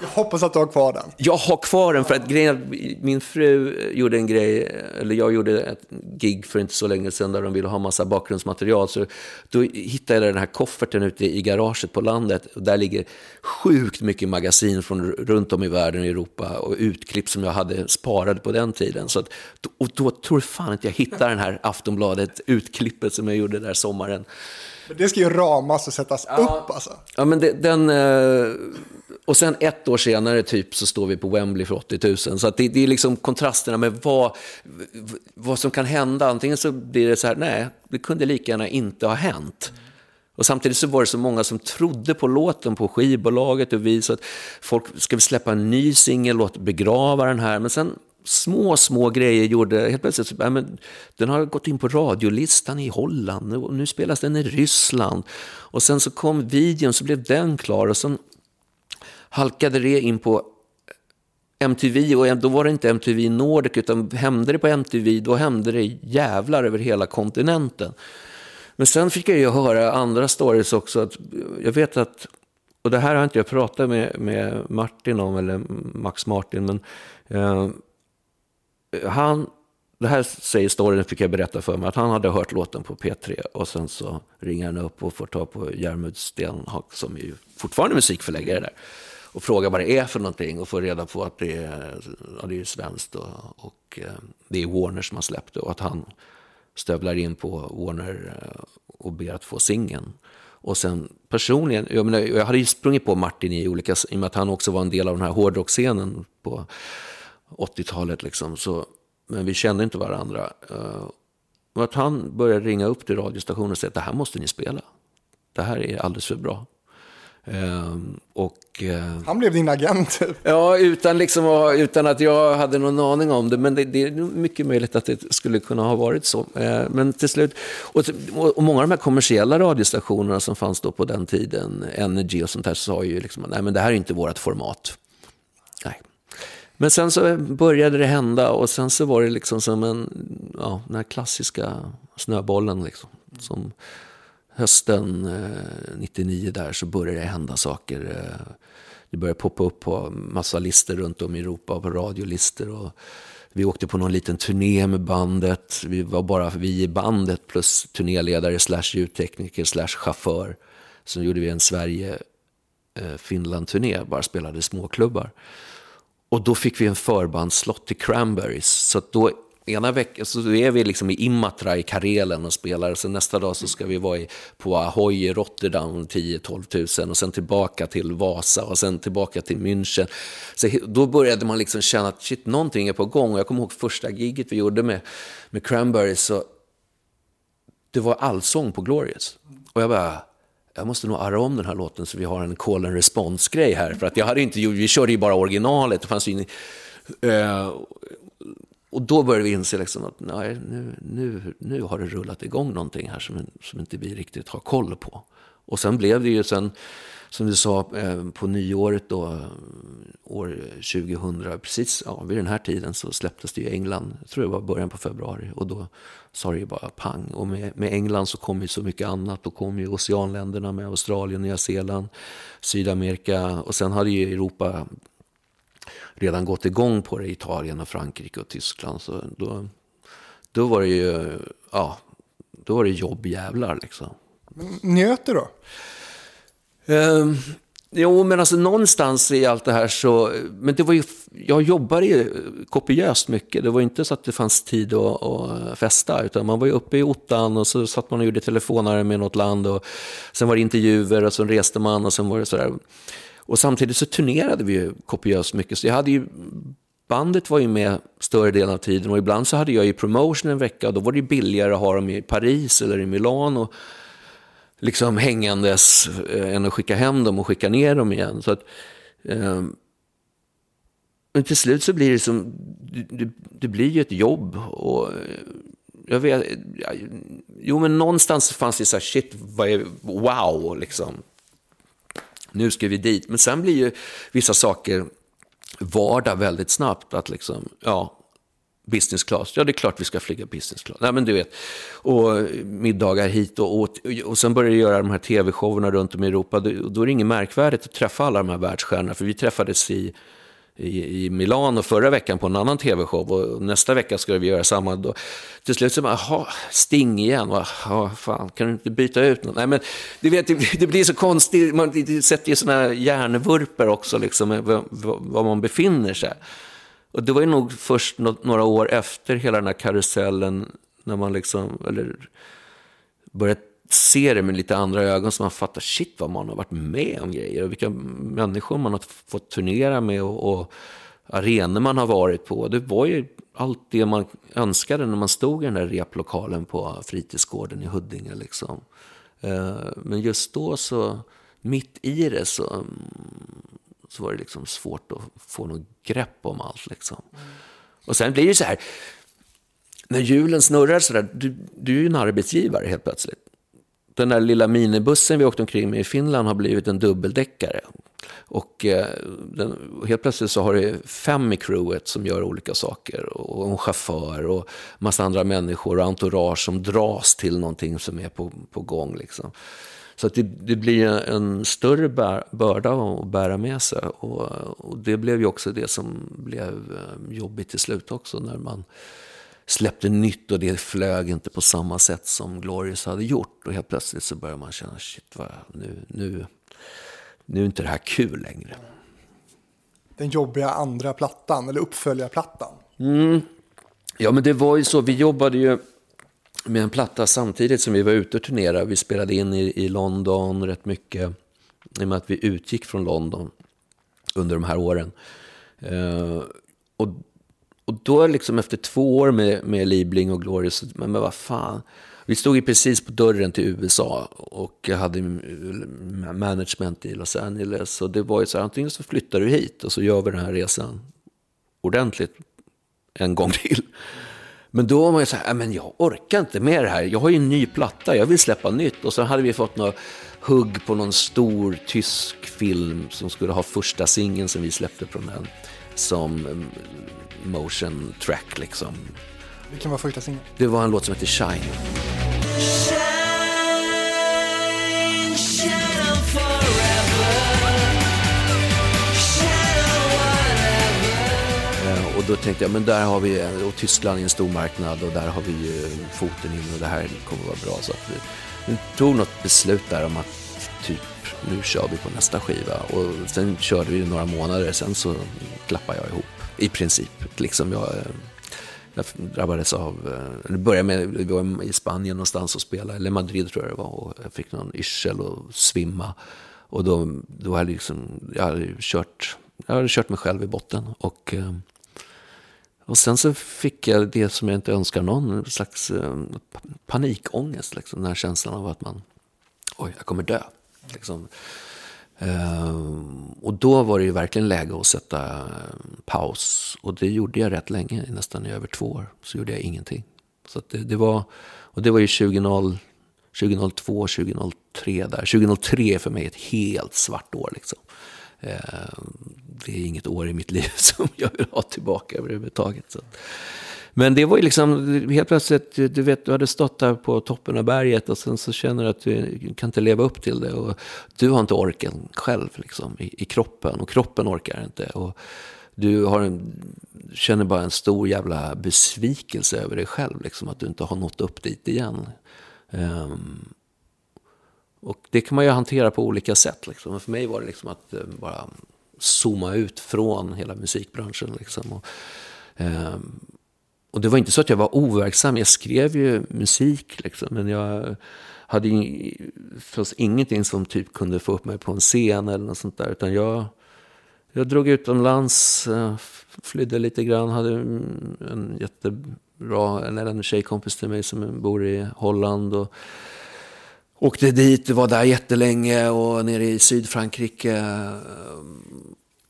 jag hoppas att du har kvar den. Jag har kvar den för att grejen, min fru gjorde en grej, eller jag gjorde ett gig för inte så länge sedan där de ville ha massa bakgrundsmaterial. Så då hittade jag den här kofferten ute i garaget på landet. Och där ligger sjukt mycket magasin från runt om i världen, i Europa och utklipp klipp som jag hade sparade på den tiden. Så att, och då tror jag fan att jag hittar den här Aftonbladet-utklippet som jag gjorde där sommaren. Det ska ju ramas och sättas ja, upp alltså. Ja, men det, den... Eh, och sen ett år senare typ så står vi på Wembley för 80 000. Så det, det är liksom kontrasterna med vad, vad som kan hända. Antingen så blir det så här, nej, det kunde lika gärna inte ha hänt. Och samtidigt så var det så många som trodde på låten på skivbolaget och vi så att folk, ska vi släppa en ny singel, låt begrava den här. Men sen små, små grejer gjorde, helt plötsligt, så, ja, men, den har gått in på radiolistan i Holland och nu spelas den i Ryssland. Och sen så kom videon så blev den klar och sen halkade det in på MTV och då var det inte MTV Nordic utan hände det på MTV då hände det jävlar över hela kontinenten. Men sen fick jag ju höra andra stories också. Att jag vet att, och det här har inte jag pratat med, med Martin om, eller Max Martin, men eh, han, det här säger storyn, fick jag berätta för mig, att han hade hört låten på P3 och sen så ringer han upp och får ta på Järmud Stenhag, som är ju fortfarande musikförläggare där och frågar vad det är för någonting och får reda på att det är, ja, det är svenskt och, och eh, det är Warner som har släppt det och att han stövlar in på Warner eh, och ber att få singeln. Och sen personligen, jag, menar, jag hade ju sprungit på Martin i olika, i och med att han också var en del av den här hårdrockscenen på 80-talet. Liksom, så, men vi kände inte varandra. Eh, och att han började ringa upp till radiostationen och säga att det här måste ni spela. Det här är alldeles för bra. Ehm, och, uh, han blev din agent? Typ. Ja, utan, liksom, utan att jag hade någon aning om det. Men det, det är mycket möjligt att det skulle kunna ha varit så. Uh, men till slut, och, och, många av de här kommersiella radiostationerna som fanns då på den tiden, Energy och sånt här, sa ju liksom, nej men det här är inte vårt format. Nej. Men sen så började det hända och sen så var det liksom som en, ja, den här klassiska snöbollen liksom. Som, hösten eh, 99 där så började det hända saker. Eh, det började poppa upp på massa listor runt om i Europa, på radiolistor. Och vi åkte på någon liten turné med bandet. Vi var bara vi i bandet plus turnéledare slash ljudtekniker slash chaufför. Så gjorde vi en Sverige-Finland-turné, eh, bara spelade småklubbar. Och då fick vi en förbandslott till Cranberries. Så då ena veckan så är vi liksom i Imatra i Karelen och spelar. Sen nästa dag så ska vi vara i, på Ahoy i Rotterdam 10-12 tusen och sen tillbaka till Vasa och sen tillbaka till München. Så då började man liksom känna att shit, någonting är på gång. Och jag kommer ihåg första giget vi gjorde med, med Cranberries. Så det var allsång på Glorious. Och jag bara, jag måste nog arra om den här låten så vi har en call and response-grej här. För att jag hade inte, vi körde ju bara originalet. Det fanns ju, uh, och då började vi inse liksom att nej, nu, nu, nu har det rullat igång någonting här som, som inte vi riktigt har koll på. Och sen blev det ju sen, som du sa, eh, på nyåret då, år 2000, precis ja, vid den här tiden så släpptes det i England, jag tror det var början på februari, och då sa det ju bara pang. Och med, med England så kom ju så mycket annat, då kom ju oceanländerna med Australien, Nya Zeeland, Sydamerika och sen hade ju Europa redan gått igång på det, Italien och Frankrike och Tyskland. Så då, då var det ju, ja, då var det jobbjävlar liksom. Njöt du då? Um, jo, men alltså någonstans i allt det här så, men det var ju, jag jobbade ju kopiöst mycket. Det var inte så att det fanns tid att, att festa, utan man var ju uppe i ottan och så satt man och gjorde telefonare med något land och sen var det intervjuer och så reste man och sen var det sådär. Och samtidigt så turnerade vi ju kopiöst mycket, så jag hade ju bandet var ju med större delen av tiden och ibland så hade jag ju promotion en vecka och då var det billigare att ha dem i Paris eller i Milano liksom hängandes eh, än att skicka hem dem och skicka ner dem igen. Så att, eh, men till slut så blir det som, det, det blir ju ett jobb. Och eh, jag vet, jo men någonstans fanns det så här, shit, vad är, wow, liksom. Nu ska vi dit. Men sen blir ju vissa saker vardag väldigt snabbt. Att liksom, ja, business class. Ja, det är klart vi ska flyga business class. Nej, men du vet. Och middagar hit och, åt. och sen började jag göra de här tv-showerna runt om i Europa. Då är det inget märkvärdigt att träffa alla de här världsstjärnorna. För vi träffades i, i, i Milano förra veckan på en annan tv-show och nästa vecka ska vi göra samma. Då. Till slut så bara, jaha, Sting igen, jaha, fan, kan du inte byta ut något? Nej, men du vet, det, det blir så konstigt, man det sätter ju sådana hjärnvurpor också, liksom, var man befinner sig. Och det var ju nog först några år efter hela den här karusellen, när man liksom, eller började se det med lite andra ögon, så man fattar shit vad man har varit med om grejer och vilka människor man har fått turnera med och, och arenor man har varit på. Det var ju allt det man önskade när man stod i den där replokalen på fritidsgården i Huddinge. Liksom. Eh, men just då så, mitt i det så så var det liksom svårt att få något grepp om allt. Liksom. Mm. Och sen blir det så här, när hjulen snurrar så där, du, du är ju en arbetsgivare helt plötsligt. Den där lilla minibussen vi åkte omkring med i Finland har blivit en dubbeldäckare. Och eh, den, helt plötsligt så har du fem i crewet som gör olika saker. Och en chaufför och massa andra människor och entourage som dras till någonting som är på, på gång. Liksom. Så att det, det blir en större bär, börda att bära med sig. Och, och, det blev ju också det som blev eh, jobbigt till slut också. När man släppte nytt och det flög inte på samma sätt som Glorious hade gjort. Och helt plötsligt så börjar man känna, shit, vad, nu, nu, nu är inte det här kul längre. Den jobbiga andra plattan, eller uppföljarplattan. Mm. Ja, men det var ju så. Vi jobbade ju med en platta samtidigt som vi var ute och turnerade. Vi spelade in i, i London rätt mycket. I och med att vi utgick från London under de här åren. Uh, och, och då liksom efter två år med, med Liebling och Glorious, men, men vad fan. Vi stod ju precis på dörren till USA och hade eh, management i Los Angeles. Och det var ju så här, antingen så flyttar du hit och så gör vi den här resan ordentligt en gång till. Men då var man ju så här, äh, men jag orkar inte med det här. Jag har ju en ny platta, jag vill släppa nytt. Och så hade vi fått några hugg på någon stor tysk film som skulle ha första singeln som vi släppte från den som mm, motion track liksom. Vilken var första singeln? Det var en låt som heter Shine. Och då tänkte jag, men där har vi, och Tyskland är en stor marknad och där har vi ju foten in och det här kommer att vara bra. Så att vi, vi tog något beslut där om att typ, nu kör vi på nästa skiva. Och sen körde vi några månader, sen så klappade jag ihop. I princip. Liksom jag, eh, jag drabbades av, eh, det började med, vi var i Spanien någonstans och spelade, eller Madrid tror jag det var, och jag fick någon yrsel och svimma. Och då, då hade jag, liksom, jag hade kört, jag hade kört mig själv i botten. Och eh, och sen så fick jag det som jag inte önskar någon, en slags panikångest. Liksom, den här känslan av att man, oj, jag kommer dö. Liksom. Ehm, och då var det ju verkligen läge att sätta eh, paus. Och det gjorde jag rätt länge, nästan i över två år. Så gjorde jag ingenting. Så det, det, var, och det var ju 2000, 2002, 2003 där. 2003 är för mig ett helt svart år liksom. Ehm, det är inget år i mitt liv som jag vill ha tillbaka överhuvudtaget. Så. Men det var ju liksom, helt plötsligt, du vet, du hade stått där på toppen av berget och sen så känner du att du kan inte leva upp till det. Och du har inte orken själv liksom, i, i kroppen och kroppen orkar inte. Och du har en, känner bara en stor jävla besvikelse över dig själv, liksom, att du inte har nått upp dit igen. Um, och det kan man ju hantera på olika sätt. Liksom. för mig var det liksom att eh, bara zooma ut från hela musikbranschen. Liksom. Och, um, och det var inte så att jag var overksam. Jag skrev ju musik, liksom, men jag hade ju förstås ingenting som typ kunde få upp mig på en scen eller något sånt där. Utan jag, jag drog utomlands, eh, flydde lite grann, hade en jättebra, eller en tjejkompis till mig som bor i Holland. Och, Åkte dit, var där jättelänge och nere i Sydfrankrike. Eh,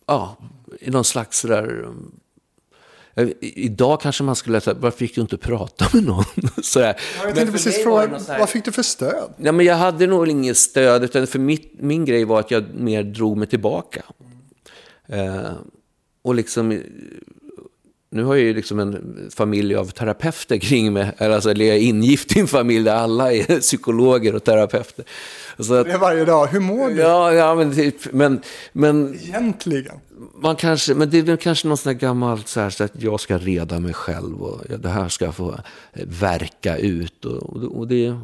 ja, i någon slags där Idag kanske man skulle säga, varför fick du inte prata med någon? Sådär. Jag tänkte precis fråga, vad fick du för stöd? Ja, men jag hade nog inget stöd, utan för mitt, min grej var att jag mer drog mig tillbaka. Eh, och liksom, nu har jag ju liksom en familj av terapeuter kring mig, alltså, eller jag är ingift i en familj där alla är psykologer och terapeuter. Så att, det är varje dag, hur mår du? Ja, ja men, typ, men, men Egentligen? Man kanske, men det är kanske något sånt där gammalt så, här, så att jag ska reda mig själv och det här ska få verka ut. Och, och det,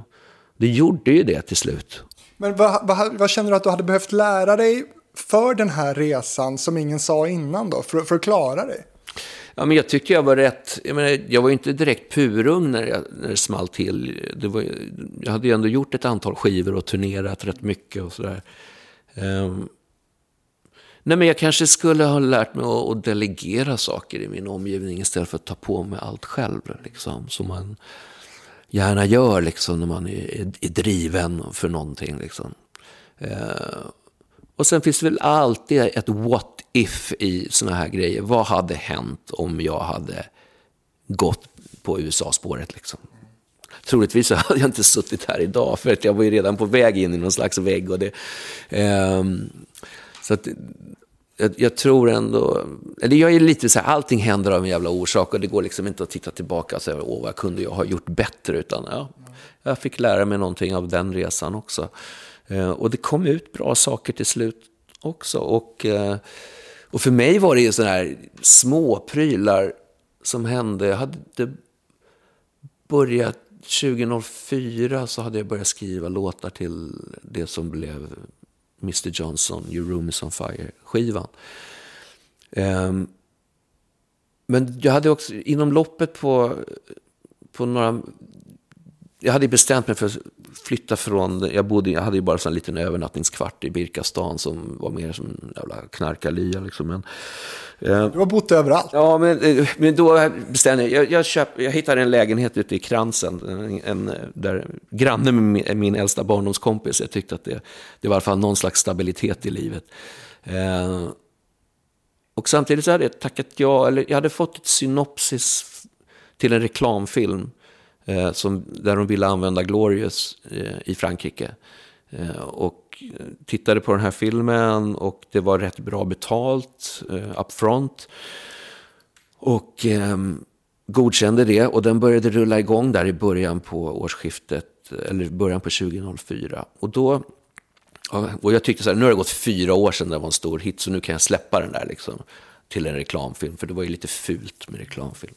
det gjorde ju det till slut. Men vad, vad, vad, känner du att du hade behövt lära dig för den här resan som ingen sa innan då, för, för att klara dig? Ja, men jag tycker jag var rätt, jag, menar, jag var inte direkt purung när, jag, när det small till. Det var, jag hade ju ändå gjort ett antal skivor och turnerat rätt mycket och sådär. Um, Nej, men jag kanske skulle ha lärt mig att, delegera saker i min omgivning istället för att ta på mig allt själv. Liksom, som man gärna gör liksom, när man är, är driven för någonting. Liksom. Eh, och sen finns det väl alltid ett what if i sådana här grejer. Vad hade hänt om jag hade gått på USA-spåret? Liksom? Troligtvis så hade jag inte suttit här idag, för att jag var ju redan på väg in i någon slags vägg. Och det, eh, så att, jag, jag, tror ändå, eller jag är lite så här, allting händer av en jävla orsak och det går liksom inte att titta tillbaka och säga, åh vad kunde jag ha gjort bättre, utan ja, jag fick lära mig någonting av den resan också. Eh, och det kom ut bra saker till slut också. Och, eh, och för mig var det ju sådana här små prylar som hände. Jag hade börjat 2004 så hade jag börjat skriva låtar till det som blev Mr Johnson, Your Room Is On Fire-skivan. Um, men jag hade också, inom loppet på, på några... Jag hade bestämt mig för att flytta från... Jag, bodde, jag hade ju bara en liten övernattningskvart i Birkastan som var mer som en jävla knarkarlya. Liksom. Men, eh, du har bott överallt. Ja, men, eh, men då bestämde jag... Jag, jag, köp, jag hittade en lägenhet ute i Kransen, en, en, där granne med min, min äldsta barndomskompis. Jag tyckte att det, det var i alla fall någon slags stabilitet i livet. Eh, och samtidigt så hade jag tackat ja, eller jag hade fått ett synopsis till en reklamfilm eh, som, där de ville använda Glorious eh, i Frankrike. Eh, och tittade på den här filmen och det var rätt bra betalt eh, up front. Och ehm, godkände det och den började rulla igång där i början på årsskiftet, eller början på 2004. Och då och jag tyckte så här, nu har det gått fyra år sedan det var en stor hit, så nu kan jag släppa den där liksom, till en reklamfilm. För det var ju lite fult med reklamfilm.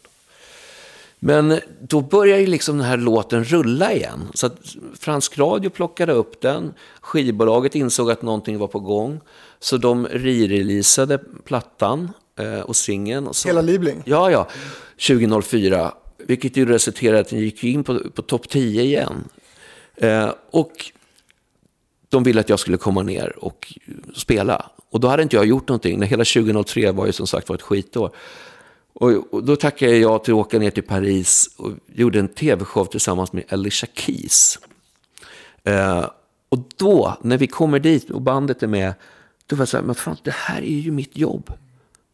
Men då började ju liksom den här låten rulla igen. Så att fransk radio plockade upp den. Skivbolaget insåg att någonting var på gång. Så de re-releasade plattan eh, och singeln. Hela Liebling? Ja, ja. 2004. Vilket ju resulterade i att den gick in på, på topp 10 igen. Eh, och de ville att jag skulle komma ner och spela. Och då hade inte jag gjort någonting. Hela 2003 var ju som sagt var ett skitår. Och, och då tackade jag ja till att åka ner till Paris och gjorde en tv-show tillsammans med Alicia Keys. Eh, och då, när vi kommer dit och bandet är med, Då var jag så här, men fan, det här är ju mitt jobb.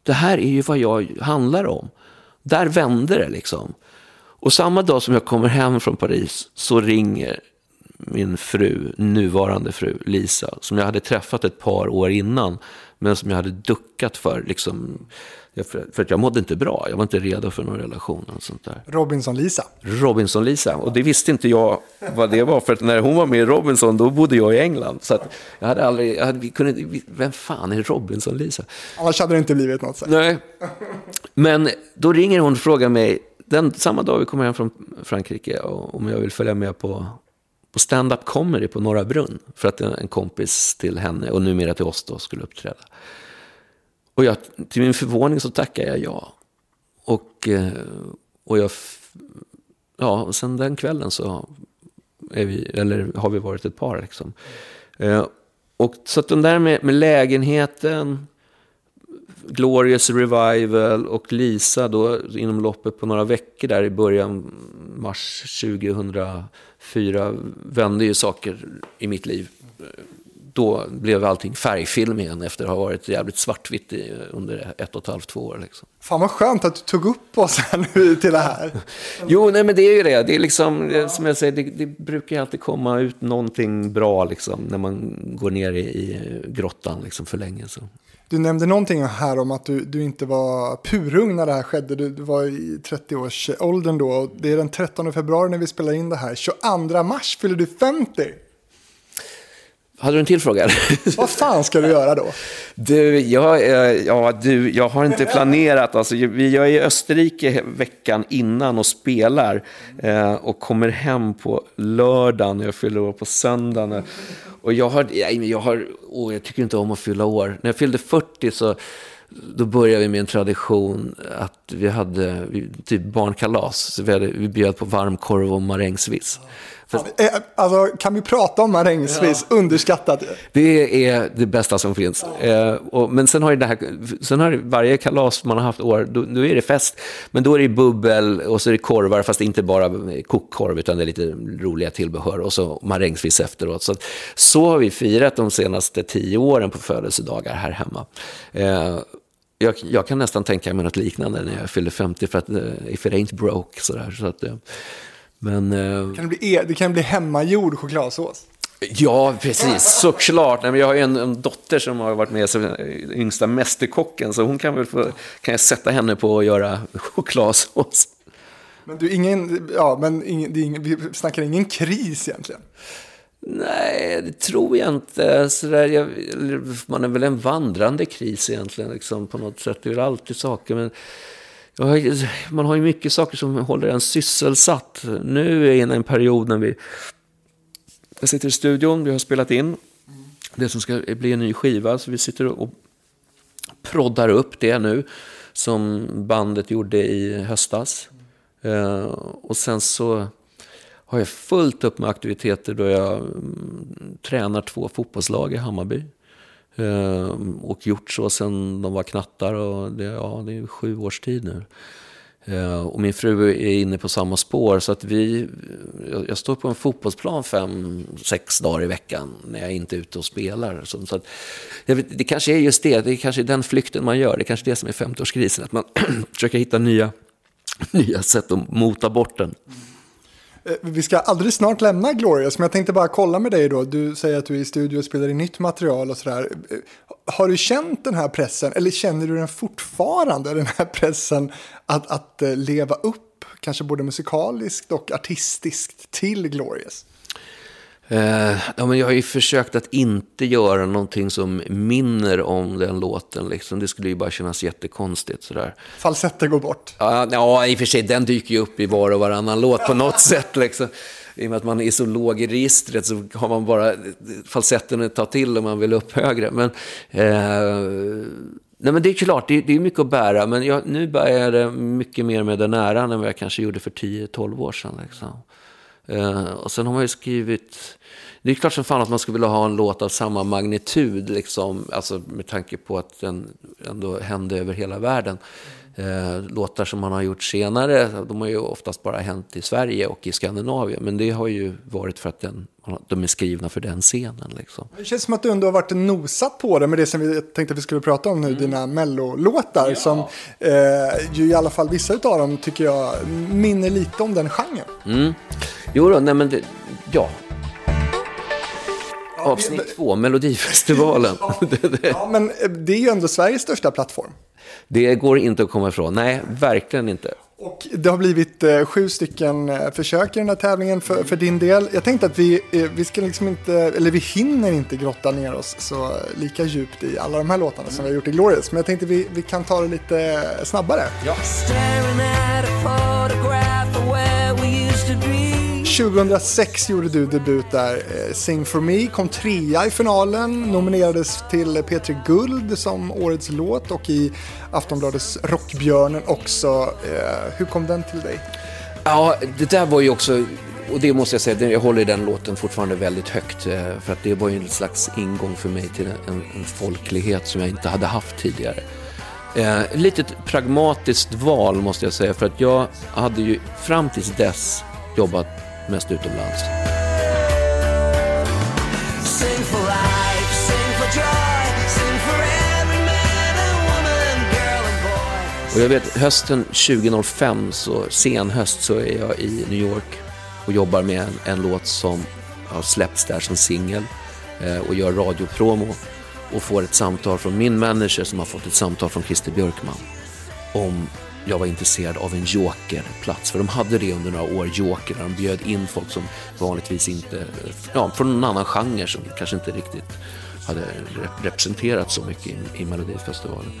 Det här är ju vad jag handlar om. Där vände det liksom. Och samma dag som jag kommer hem från Paris så ringer min fru, nuvarande fru Lisa, som jag hade träffat ett par år innan, men som jag hade duckat för. Liksom, för att jag mådde inte bra, jag var inte redo för någon relation. Och sånt där. Robinson-Lisa. Robinson-Lisa, och det visste inte jag vad det var, för att när hon var med i Robinson, då bodde jag i England. Så att jag hade aldrig, jag hade, vi kunde, vem fan är Robinson-Lisa? Annars hade det inte blivit något. Så. Nej, men då ringer hon och frågar mig, den, samma dag vi kommer hem från Frankrike, om jag vill följa med på på stand-up comedy på Norra Brunn. För att en kompis till henne och numera till oss då skulle uppträda. Och jag, till min förvåning så tackade jag ja. Och, eh, och jag, ja, och sen den kvällen så är vi, eller har vi varit ett par. Liksom. Eh, och så att den där med, med lägenheten, Glorious Revival och Lisa då inom loppet på några veckor där i början mars 2004 vände ju saker i mitt liv. Då blev allting färgfilm igen efter att ha varit jävligt svartvitt under ett och ett halvt, två år. Liksom. Fan vad skönt att du tog upp oss här nu till det här. jo, nej men det är ju det. Det är liksom, som jag säger, det, det brukar alltid komma ut någonting bra liksom, när man går ner i, i grottan liksom, för länge. Så. Du nämnde någonting här om att du, du inte var purung när det här skedde. Du, du var i 30-årsåldern då. Det är den 13 februari när vi spelar in det här. 22 mars fyller du 50. Hade du en till fråga? Vad fan ska du göra då? Du, jag, ja, du, jag har inte planerat. Alltså, jag är i Österrike veckan innan och spelar. Eh, och kommer hem på lördagen. Jag fyller år på söndagen. Och jag har, jag har, oh, jag tycker inte om att fylla år. När jag fyllde 40 så då började vi med en tradition att vi hade typ barnkalas. Så vi, hade, vi bjöd på varmkorv och marängsviss. För... Alltså, kan vi prata om marängsviss? Ja. Underskattat. Det är det bästa som finns. Eh, och, men sen har, det här, sen har varje kalas man har haft år, då, då, är det fest. Men då är det bubbel och så är det korvar, fast inte bara kokkorv, utan det är lite roliga tillbehör. Och så marängsviss efteråt. Så, så har vi firat de senaste tio åren på födelsedagar här hemma. Eh, jag, jag, kan nästan tänka mig något liknande när jag fyller 50, för att if it ain't broke. Sådär, så att, uh, men, uh, kan det, bli, e- det kan bli hemmagjord chokladsås? Ja, precis. Såklart. jag har en, en dotter som har varit med som yngsta mästerkocken, så hon kan väl få, kan jag sätta henne på att göra chokladsås. Men du, ingen, ja, men ingen, ingen, vi snackar ingen kris egentligen? Nej, det tror jag inte. Så där, jag, man är väl en vandrande kris egentligen, liksom, på något sätt. Det är väl alltid saker. Men man har ju mycket saker som håller en sysselsatt. Nu är jag inne i en period när vi... Jag sitter i studion, vi har spelat in det som ska bli en ny skiva. Så vi sitter och proddar upp det nu, som bandet gjorde i höstas. Eh, och sen så har jag fullt upp med aktiviteter då jag mm, tränar två fotbollslag i Hammarby. Eh, och gjort så sedan de var knattar och det, ja, det är sju års tid nu. Eh, och min fru är inne på samma spår så att vi, jag, jag står på en fotbollsplan fem, sex dagar i veckan när jag inte är ute och spelar. Så, så att, vet, det kanske är just det, det är kanske är den flykten man gör, det är kanske det som är 50-årskrisen, att man försöker hitta nya, nya sätt att mota bort den. Mm. Eh, vi ska alldeles snart lämna Glorious, men jag tänkte bara kolla med dig då. Du säger att du är i studio och spelar in nytt material och sådär. Eh, har du känt den här pressen, eller känner du den fortfarande, den här pressen att, att eh, leva upp, kanske både musikaliskt och artistiskt, till Glorious? Eh, ja, men jag har ju försökt att inte göra någonting som minner om den låten. Liksom. Det skulle ju bara kännas jättekonstigt. Sådär. Falsetter går bort? Ja, ja, i och för sig, den dyker ju upp i var och varannan låt på något sätt. Liksom. I och med att man är så låg i registret så har man bara falsetten att ta till om man vill upp högre. Men, eh, nej, men det är klart, det, det är mycket att bära. Men jag, nu bär jag det mycket mer med den äran än vad jag kanske gjorde för 10-12 år sedan. Liksom. Eh, och sen har man ju skrivit det är klart som fan att man skulle vilja ha en låt av samma magnitud, liksom, alltså med tanke på att den ändå hände över hela världen. Eh, låtar som man har gjort senare, de har ju oftast bara hänt i Sverige och i Skandinavien. Men det har ju varit för att den, de är skrivna för den scenen. Liksom. Det känns som att du ändå har varit nosat på det med det som vi tänkte att vi skulle prata om nu, mm. dina mellolåtar. Ja. Som eh, ju i alla fall vissa av dem tycker jag minner lite om den genren. Mm. Jo då, nej men det, ja, Avsnitt två, Melodifestivalen. Ja, ja, men eh, det är ju ändå Sveriges största plattform. Det går inte att komma ifrån. Nej, verkligen inte. Och det har blivit eh, sju stycken eh, försök i den här tävlingen för, för, din del. Jag tänkte att vi, vi ska liksom inte, eller vi hinner inte grotta ner oss så lika djupt i alla de här låtarna som vi har gjort i Glorious. Men jag tänkte vi, vi kan ta det lite snabbare. Ja. 2006 gjorde du debut där. Eh, Sing for me kom trea i finalen, nominerades till P3 Guld som årets låt och i Aftonbladets Rockbjörnen också. Eh, hur kom den till dig? Ja, det där var ju också och det måste jag säga, jag håller den låten fortfarande väldigt högt. Eh, för att det var ju en slags ingång för mig till en, en folklighet som jag inte hade haft tidigare. Eh, lite pragmatiskt val måste jag säga, för att jag hade ju fram tills dess jobbat mest utomlands. Och jag vet hösten 2005, så sen höst, så är jag i New York och jobbar med en, en låt som har släppts där som singel eh, och gör radiopromo och får ett samtal från min manager som har fått ett samtal från Christer Björkman om jag var intresserad av en jokerplats. För de hade det under några år, joker, där de bjöd in folk som vanligtvis inte, ja, från någon annan genre som kanske inte riktigt hade representerat så mycket i, i Melodifestivalen.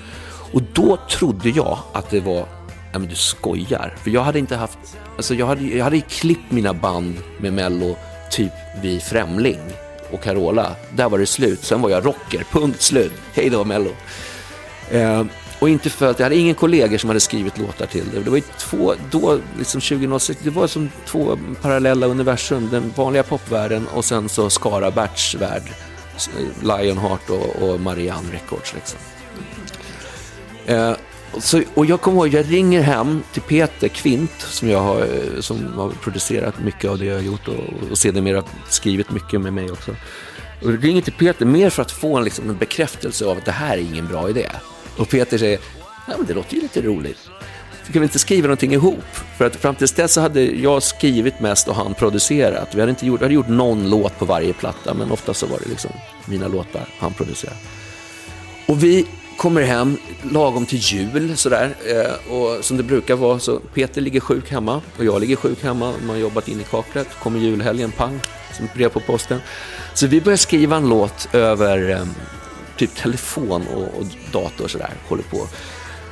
Och då trodde jag att det var, ja men du skojar. För jag hade inte haft, alltså jag hade, jag hade klippt mina band med Mello typ vid Främling och Carola. Där var det slut. Sen var jag rocker, punkt slut. Hej då Mello. Eh, och inte för att jag hade ingen kollegor som hade skrivit låtar till det. Det var ju två, då, liksom 2006, det var som två parallella universum. Den vanliga popvärlden och sen så Skara Berts värld. Lionheart och, och Marianne Records liksom. Eh, så, och jag kommer ihåg, jag ringer hem till Peter Kvint som, jag har, eh, som har producerat mycket av det jag har gjort och, och sedermera skrivit mycket med mig också. Och jag ringer till Peter mer för att få en, liksom, en bekräftelse av att det här är ingen bra idé. Och Peter säger, ja men det låter ju lite roligt. Ska vi inte skriva någonting ihop? För att fram tills dess så hade jag skrivit mest och han producerat. Vi hade, inte gjort, vi hade gjort någon låt på varje platta, men ofta så var det liksom mina låtar han producerade. Och vi kommer hem lagom till jul sådär. Eh, och som det brukar vara så Peter ligger sjuk hemma och jag ligger sjuk hemma. Man har jobbat in i kaklet. Kommer julhelgen, pang, som ett brev på posten. Så vi börjar skriva en låt över eh, typ telefon och, och dator och sådär, håller på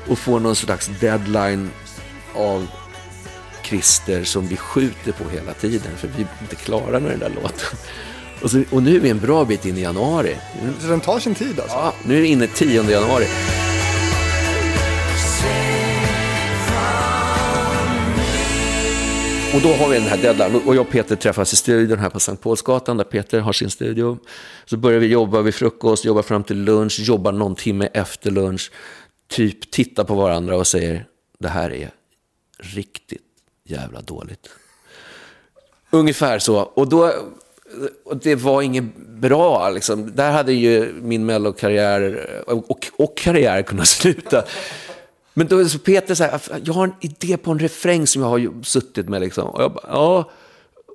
och får någon slags deadline av Christer som vi skjuter på hela tiden för vi är inte klara med den där låten. Och, så, och nu är vi en bra bit in i januari. Så den tar sin tid alltså? Ja, nu är vi inne 10 januari. Och då har vi den här deadline. Och jag och Peter träffas i studion här på Sankt Paulsgatan, där Peter har sin studio. Så börjar vi jobba vid frukost, jobbar fram till lunch, jobbar någon timme efter lunch. Typ tittar på varandra och säger, det här är riktigt jävla dåligt. Ungefär så. Och, då, och det var inget bra. Liksom. Där hade ju min mellokarriär och, och, och karriär kunnat sluta. Men då är så Peter så här, jag har en idé på en refräng som jag har suttit med liksom. Och jag bara, ja.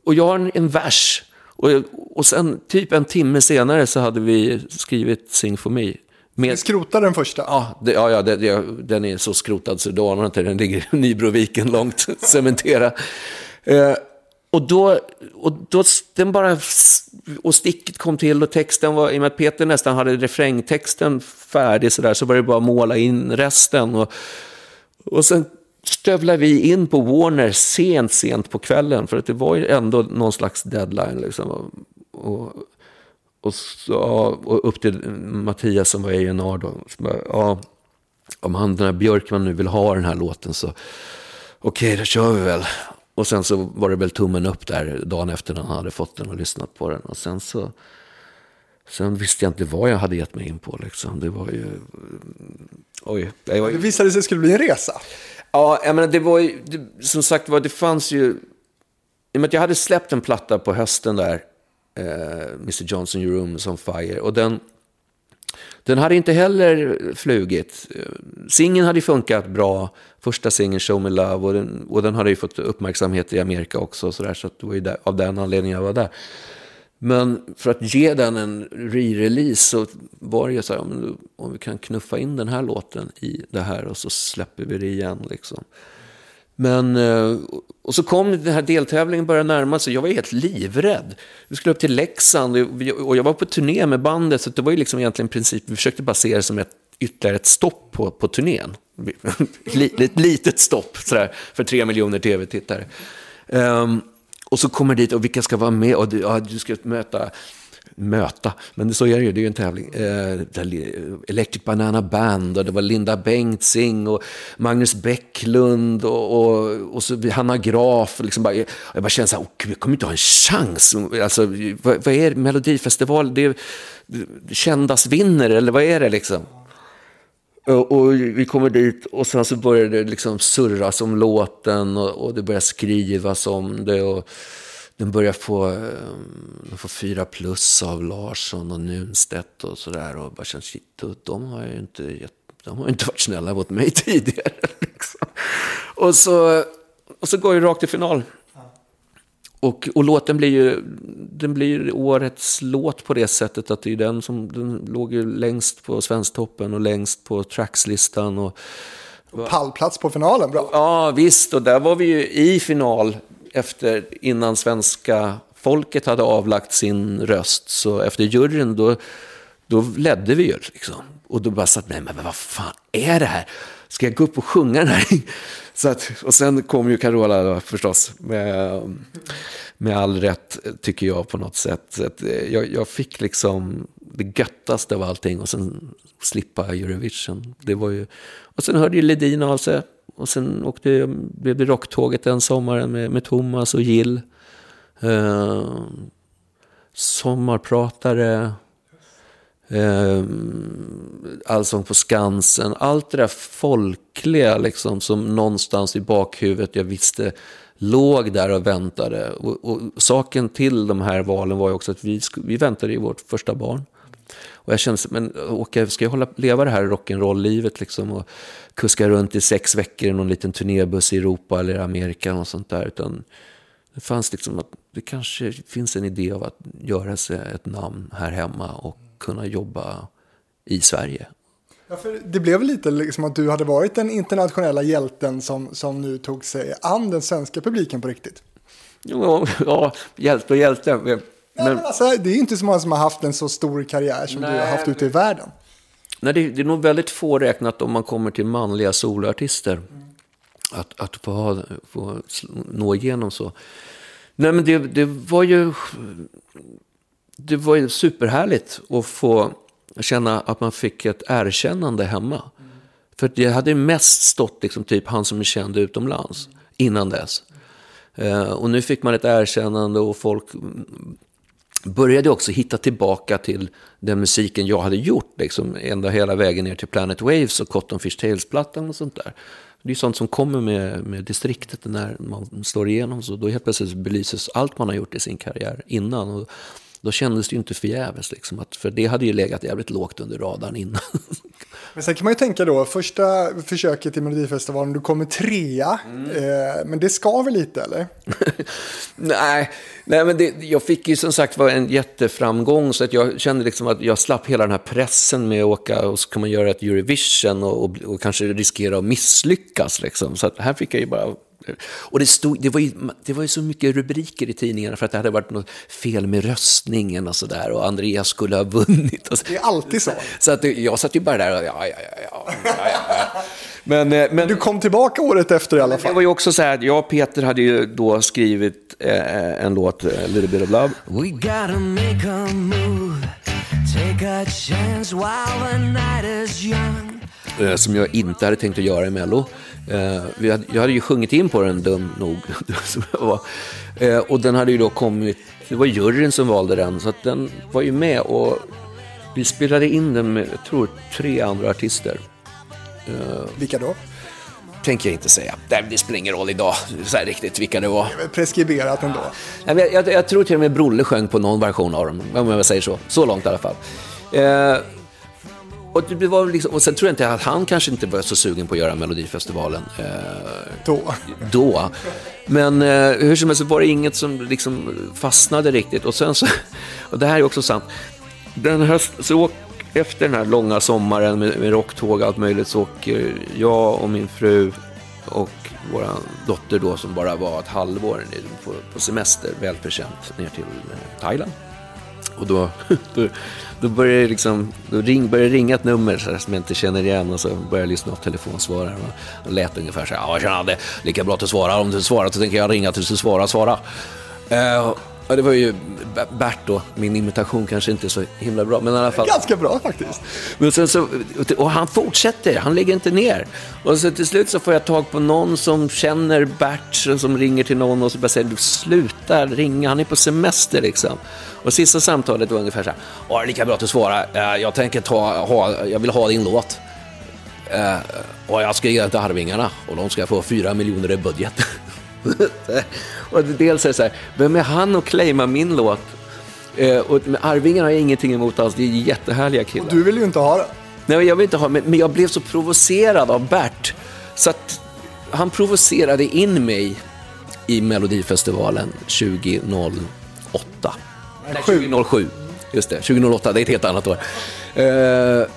Och jag har en, en vers. Och, och sen typ en timme senare så hade vi skrivit Sing for me. Med... Vi skrotade den första? Ja, det, ja, ja det, det, den är så skrotad så då anar inte. Den ligger i Nybroviken långt cementerad. Eh, och då, och då den bara, och sticket kom till och texten var, i och med att Peter nästan hade refrängtexten färdig sådär, så var det bara att måla in resten. Och, och sen stövlade vi in på Warner sent, sent på kvällen, för att det var ju ändå någon slags deadline. Liksom. Och, och, så, och upp till Mattias som var A&R då. Ja, om han, den här Björkman nu vill ha den här låten så okej, okay, då kör vi väl. Och sen så var det väl tummen upp där dagen efter när han hade fått den och lyssnat på den. Och sen så, Sen visste jag inte vad jag hade gett mig in på. Liksom. Det var ju... Oj. Det, var... det visade sig skulle bli en resa. Ja, jag menar, det var ju... Det, som sagt var, det fanns ju... I och med att jag hade släppt en platta på hösten där, eh, Mr Johnson, Your Room on Fire. Och den, den hade inte heller flugit. Singeln hade funkat bra, första singeln Show Me Love, och den, och den hade ju fått uppmärksamhet i Amerika också. Så, där, så det var ju där, av den anledningen jag var där. Men för att ge den en re-release så var det ju så här, om vi kan knuffa in den här låten i det här och så släpper vi det igen. Liksom. Men, eh, och så kom den här deltävlingen börja närma sig. Jag var helt livrädd. Vi skulle upp till Leksand och jag var på turné med bandet. Så det var ju liksom egentligen princip, vi försökte bara se det som ett, ytterligare ett stopp på, på turnén. Ett litet stopp sådär, för tre miljoner tv-tittare. Um, och så kommer dit och vilka ska vara med? Och du, ja, du ska möta möta. Men så är det ju, det är ju en tävling. Eh, Electric Banana Band och det var Linda Bengtzing och Magnus Bäcklund och, och, och så Hanna Graf. Liksom bara, jag bara kände så här, oh, jag kommer inte ha en chans. Alltså, vad, vad är Melodifestival? Det, det, kändas vinner eller vad är det liksom? Och vi kommer dit och sen så börjar det liksom surras om låten och, och det börjar skrivas om det. Och, den börjar få, den eh, får fyra plus av Larsson och Nunstedt och sådär. Och bara känns, shit, de har ju inte, de har inte varit snälla mot mig tidigare. Liksom. Och, så, och så går jag rakt till final. Och, och låten blir ju den blir årets låt på det sättet att det är den som den låg ju längst på Svensktoppen och längst på trackslistan. Och, Pallplats på finalen, bra. Ja, visst. Och där var vi ju i final efter, innan svenska folket hade avlagt sin röst, så efter juryn, då, då ledde vi ju. Liksom. Och då bara satt nej men vad fan är det här? Ska jag gå upp och sjunga den här? Så att, och sen kom ju Carola då, förstås, med, med all rätt, tycker jag på något sätt. Så att eh, jag, jag fick liksom det göttaste av allting och sen slippa Eurovision. Det var ju, och sen hörde ju Ledin av sig och sen åkte, blev det rocktåget den sommaren med, med Thomas och Jill. Eh, sommarpratare. Eh, Allsång på Skansen. Allt det där folkliga liksom, som någonstans i bakhuvudet jag visste låg där och väntade. Och, och, saken till de här valen var ju också att vi, vi väntade ju vårt första barn. Och jag kände, men åka, ska jag hålla, leva det här rock'n'roll-livet liksom och kuska runt i sex veckor i någon liten turnébuss i Europa eller Amerika och sånt där. Utan det fanns liksom att det kanske finns en idé av att göra sig ett namn här hemma och kunna jobba i Sverige. Ja, för det blev lite liksom att du hade varit den internationella hjälten som, som nu tog sig an den svenska publiken på riktigt. Ja, ja hjälte och hjälte. Men, men alltså, det är inte så många som har haft en så stor karriär som nej, du har haft ute i världen. Nej, det, det, är nog väldigt få räknat om man kommer till manliga soloartister. Mm. Att, att få, ha, få nå igenom så. Nej, men det, det var ju... Det var ju superhärligt att få känna att man fick ett erkännande hemma. Mm. För det hade mest stått liksom typ han som är känd utomlands mm. innan dess. Uh, och nu fick man ett erkännande och folk började också hitta tillbaka till den musiken jag hade gjort, liksom, ända hela vägen ner till Planet Waves och Cotton Fish Tales-plattan och sånt där. Det är sånt som kommer med, med distriktet när man slår igenom. Så då helt plötsligt belyses allt man har gjort i sin karriär innan. Och då kändes det ju inte förgäves, liksom, för det hade ju legat jävligt lågt under radarn innan. Men sen kan man ju tänka då, första försöket i Melodifestivalen, du kommer trea, mm. eh, men det skaver lite eller? nej, nej, men det, jag fick ju som sagt var en jätteframgång, så att jag kände liksom att jag slapp hela den här pressen med att åka och så kan man göra ett Eurovision och, och, och kanske riskera att misslyckas. Liksom. Så att här fick jag ju bara och det, stod, det, var ju, det var ju så mycket rubriker i tidningarna för att det hade varit något fel med röstningen och sådär och Andreas skulle ha vunnit. Och så. Det är alltid så. Så att jag satt ju bara där och ja, ja, ja, ja, ja, ja. Men, eh, men, du kom tillbaka året efter i alla fall. Det var ju också så här att jag och Peter hade ju då skrivit eh, en låt, eh, Little Bit of Love. We gotta make a move, take a chance while the night is young. Eh, som jag inte hade tänkt att göra i Mello. Eh, jag hade ju sjungit in på den, dum nog. Eh, och den hade ju då kommit, det var juryn som valde den, så att den var ju med. Och Vi spelade in den med, jag tror, tre andra artister. Vilka då? Tänker jag inte säga. Det, det spelar ingen roll idag, så här riktigt, vilka det var. Preskriberat ändå. Men Jag, jag, jag tror till och med Brolle sjöng på någon version av dem, om jag säger så. Så långt i alla fall. Eh, och, det var liksom, och sen tror jag inte att han kanske inte var så sugen på att göra Melodifestivalen eh, Då. då. Men eh, hur som helst så var det inget som liksom fastnade riktigt. Och sen så, och det här är också sant, den höst, så efter den här långa sommaren med, med rocktåg och allt möjligt så åker jag och min fru och vår dotter då som bara var ett halvår på, på semester, välförtjänt, ner till eh, Thailand. Och då, då, då började det liksom, då ring, börjar det ringa ett nummer så här, som jag inte känner igen och så började jag lyssna på telefonsvararen och det lät ungefär så här, ja tjena, det är lika bra att du svarar, om du svarar så tänker jag ringa tills du svarar, svara. Uh, och det var ju Bert då, min imitation kanske inte är så himla bra, men i alla fall. Ganska bra faktiskt. Men sen så, och han fortsätter, han lägger inte ner. Och så till slut så får jag tag på någon som känner Bert, som ringer till någon och så bara säger du sluta ringa, han är på semester liksom. Och sista samtalet var ungefär så här, ja det är lika bra att du svarar, Eh, jag tänker ta, ha, jag vill ha din låt. Eh, och jag ska ge den till Arvingarna och de ska få fyra miljoner i budget. och dels är det så här, vem är han att claima min låt? Eh, och med Arvingarna har jag ingenting emot alls, det är jättehärliga killar. Du vill ju inte ha det. Nej, jag vill inte ha men, men jag blev så provocerad av Bert. Så att han provocerade in mig i Melodifestivalen 2008. Nej, 2007. Just det, 2008, det är ett helt annat år. Eh,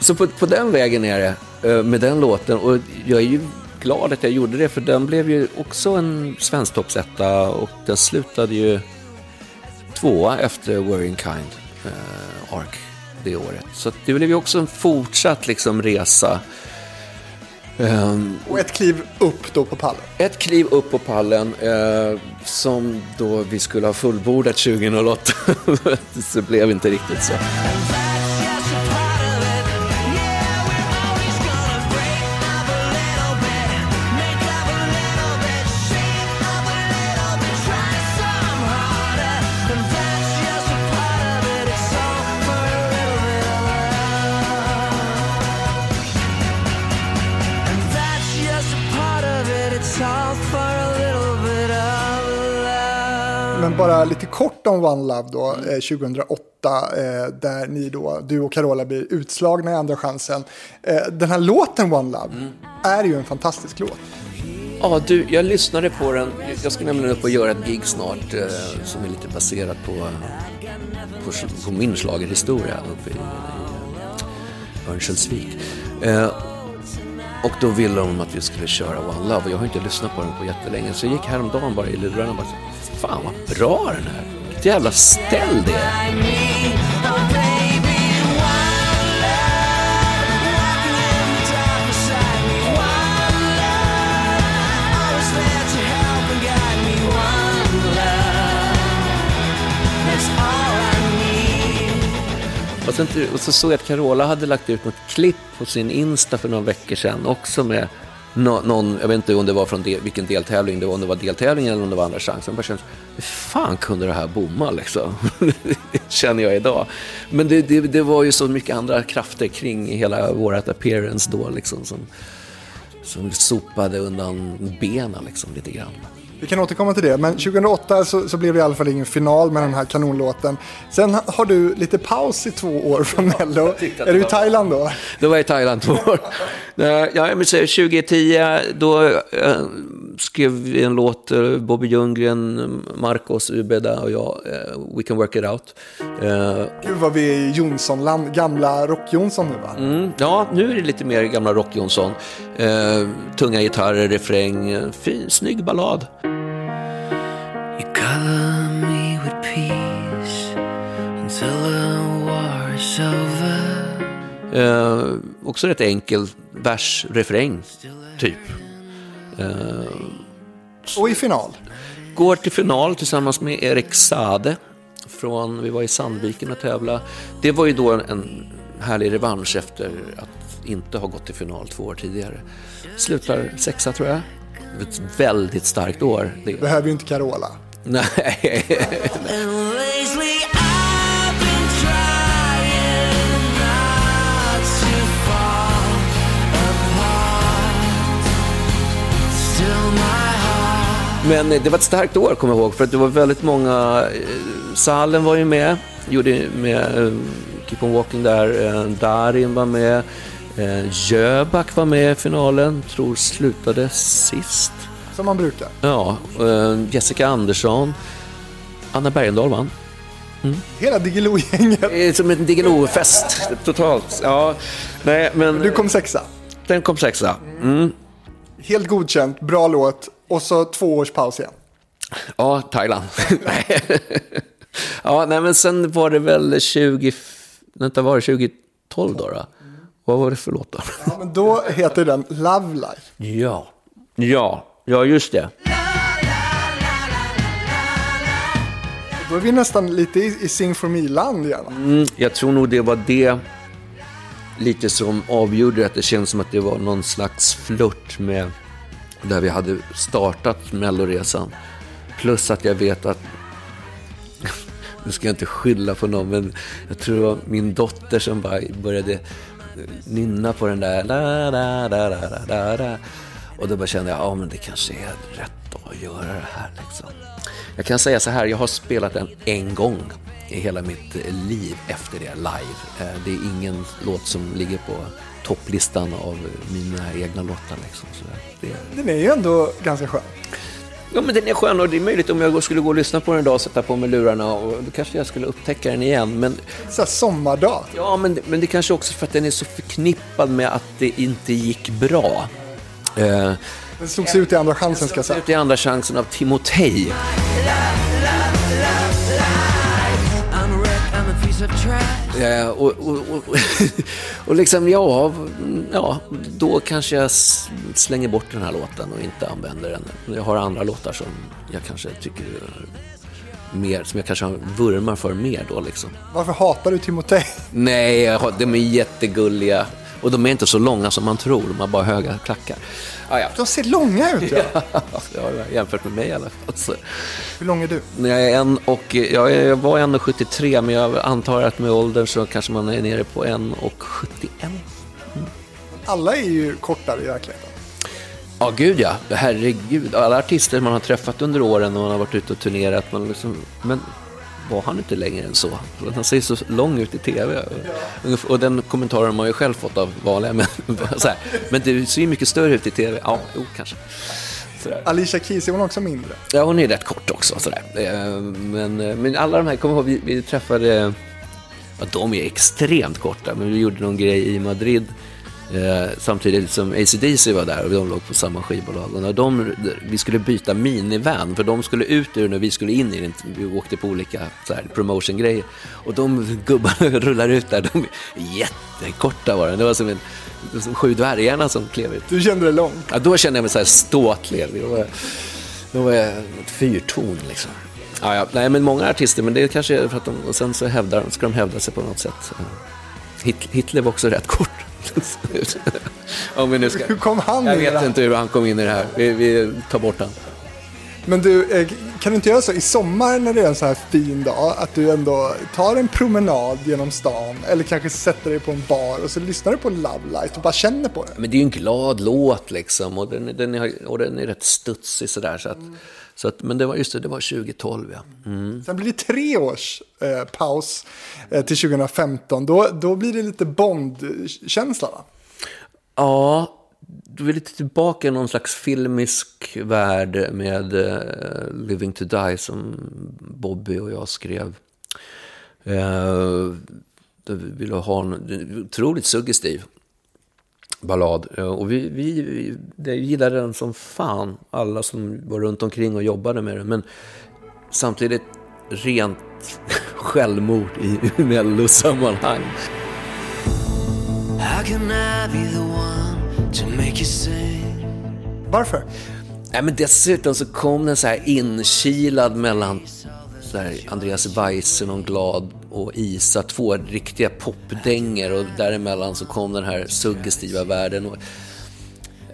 så på, på den vägen är det eh, med den låten. Och jag är ju glad att jag gjorde det, för den blev ju också en svensktoppsetta och den slutade ju tvåa efter Worrying Kind, eh, Ark, det året. Så det blev ju också en fortsatt liksom, resa. Ehm, Och ett kliv upp då på pallen. ett kliv upp på pallen eh, som då vi skulle ha fullbordat 2008. så blev inte riktigt så. Bara lite kort om One Love då, eh, 2008, eh, där ni då, du och Carola blir utslagna i Andra chansen. Eh, den här låten One Love är ju en fantastisk låt. Ja, du, jag lyssnade på den. Jag ska nämligen upp och göra ett gig snart eh, som är lite baserat på, på, på min schlagerhistoria uppe i, i Örnsköldsvik. Eh, och då ville de att vi skulle köra One Love och jag har inte lyssnat på den på jättelänge. Så jag gick häromdagen bara i lurarna och bara Fan vad bra den här Vilket jävla ställ det är. Och, sen, och så såg jag att Carola hade lagt ut något klipp på sin Insta för några veckor sedan också med nå- någon, jag vet inte om det var från del, vilken deltävling det var, om det var deltävlingen eller om det var andra chansen. Jag bara hur fan kunde det här bomma liksom? Känner jag idag. Men det, det, det var ju så mycket andra krafter kring hela vårt appearance då liksom som, som sopade undan benen liksom lite grann. Vi kan återkomma till det, men 2008 så, så blev det i alla fall ingen final med den här kanonlåten. Sen ha- har du lite paus i två år från Mello. Är du i Thailand då? Då var jag i Thailand två år. Eh, Ja, säga 2010, då eh, skrev vi en låt, eh, Bobby Ljunggren, Marcos Ubeda och jag, We Can Work It Out. Gud vad vi är i Jonssonland, gamla Rock-Jonsson nu va? Mm, ja, nu är det lite mer gamla Rock Jonsson. Eh, tunga gitarrer, refräng, fin, snygg ballad. You color me with peace until the war is over. Eh, också rätt enkel vers, refräng, typ. Eh, Och i final. Går till final tillsammans med Erik Sade. Från, vi var i Sandviken och tävla. Det var ju då en, en härlig revansch efter att inte ha gått till final två år tidigare. Slutar sexa tror jag. Ett väldigt starkt år. Det. Behöver ju inte Carola. Nej. Men det var ett starkt år, kommer jag ihåg, för att det var väldigt många... Eh, Salen var ju med, gjorde med eh, Keep On Walking där, eh, Darin var med, Jöback var med i finalen, tror slutade sist. Som man brukar. Ja, eh, Jessica Andersson. Anna Bergendahl vann. Hela Diggiloo-gänget. Det är som en Diggiloo-fest totalt. Ja, nej, men Du kom sexa. den kom sexa. Mm. Helt godkänt, bra låt. Och så två års paus igen. Ja, Thailand. Ja, nej, men sen var det väl 20... Vänta, var det 2012 då? då? Vad var det för låt då? Ja, men då heter den Love Life. Ja. Ja, ja just det. Då är vi nästan lite i, i Sing for Me-land igen. Mm, jag tror nog det var det lite som avgjorde att det känns som att det var någon slags flört med där vi hade startat Melloresan. Plus att jag vet att, nu ska jag inte skylla på någon, men jag tror det var min dotter som bara började nynna på den där la, la, la, la, la, la. Och då bara kände jag, ja men det kanske är rätt att göra det här liksom. Jag kan säga så här, jag har spelat den en gång i hela mitt liv efter det live. Eh, Det är ingen låt som ligger på topplistan av mina egna låtar. Liksom. Så det, Den är ju ändå ganska skön. ja, men den är skön och det är möjligt om jag skulle gå och lyssna på den idag och sätta på mig lurarna och då kanske jag skulle upptäcka den igen. Men, Så här sommardag. ja, men, men det kanske också för att den är så förknippad med att det inte gick bra. Eh, Den slogs ut i andra chansen ska jag säga. ut i andra chansen av Timotej. I'm a wreck, I'm a piece of trash. Eh, och, och, och, och liksom, ja, ja, då kanske jag slänger bort den här låten och inte använder den. Jag har andra låtar som jag kanske tycker mer, som jag kanske vurmar för mer då liksom. Varför hatar du Timotej? Nej, jag de är jättegulliga. Och de är inte så långa som man tror, de har bara höga klackar. Ah, ja. De ser långa ut. Ja. ja, jämfört med mig i alla fall. Hur lång är du? Jag, är en och, jag, är- jag var 1,73 men jag antar att med åldern så kanske man är nere på 1,71. Alla är ju kortare i verkligheten. Ja, gud ja. Herregud. Alla artister man har träffat under åren och man har varit ute och turnerat. Man liksom, men var han inte längre än så? Han ser så lång ut i tv. Och den kommentaren har man ju själv fått av vanliga här, Men du ser ju mycket större ut i tv. Ja, jo, kanske. Sådär. Alicia Keys, är hon också mindre? Ja, hon är rätt kort också. Sådär. Eh, Men, eh, men alla de här, kommer ihåg, vi, vi träffade, ja, de är extremt korta, men vi gjorde någon grej i Madrid eh, samtidigt som ACDC var där och de låg på samma skivbolag. Och när de, vi skulle byta minivan, för de skulle ut ur den och vi skulle in i den. Vi åkte på olika promotion-grejer. Och de gubbarna rullar ut där, de är jättekorta var de. Det var som, en, som sju dvärgarna som klev ut. Du kände dig lång. Ja, då kände jag mig så här ståtlig. Då var, då var jag ett fyrtorn liksom. Ja, ja. Nej, men många artister, men det kanske är för att de, och sen så hävdar, ska de hävda sig på något sätt. Hit- Hitler var också rätt kort. Om vi nu ska... Hur kom han Jag in vet inte hur han kom in i det här. Vi, vi tar bort han. Men du, eh, kan du inte göra så i sommar när det är en så här fin dag att du ändå tar en promenad genom stan eller kanske sätter dig på en bar och så lyssnar du på Love Light och bara känner på det? Men det är ju en glad låt liksom och den, den, är, och den är rätt studsig sådär. Så att, så att, men det var just det, det var 2012 ja. Sen blir det tre års eh, paus eh, till 2015. Då, då blir det lite Bond-känsla va? Ja, du är lite tillbaka i någon slags filmisk värld med eh, Living to Die som Bobby och jag skrev. Uh, vi ville ha en otroligt suggestiv ballad. Eh, och vi, vi, vi det gillade den som fan, alla som var runt omkring och jobbade med den. Men samtidigt rent självmord i mellosammanhang. How can I be the one to make you sing? Varför? Nej, men dessutom så kom den så här inkilad mellan så här Andreas Weise, någon glad, och Isa. Två riktiga popdänger och däremellan så kom den här suggestiva världen. Och,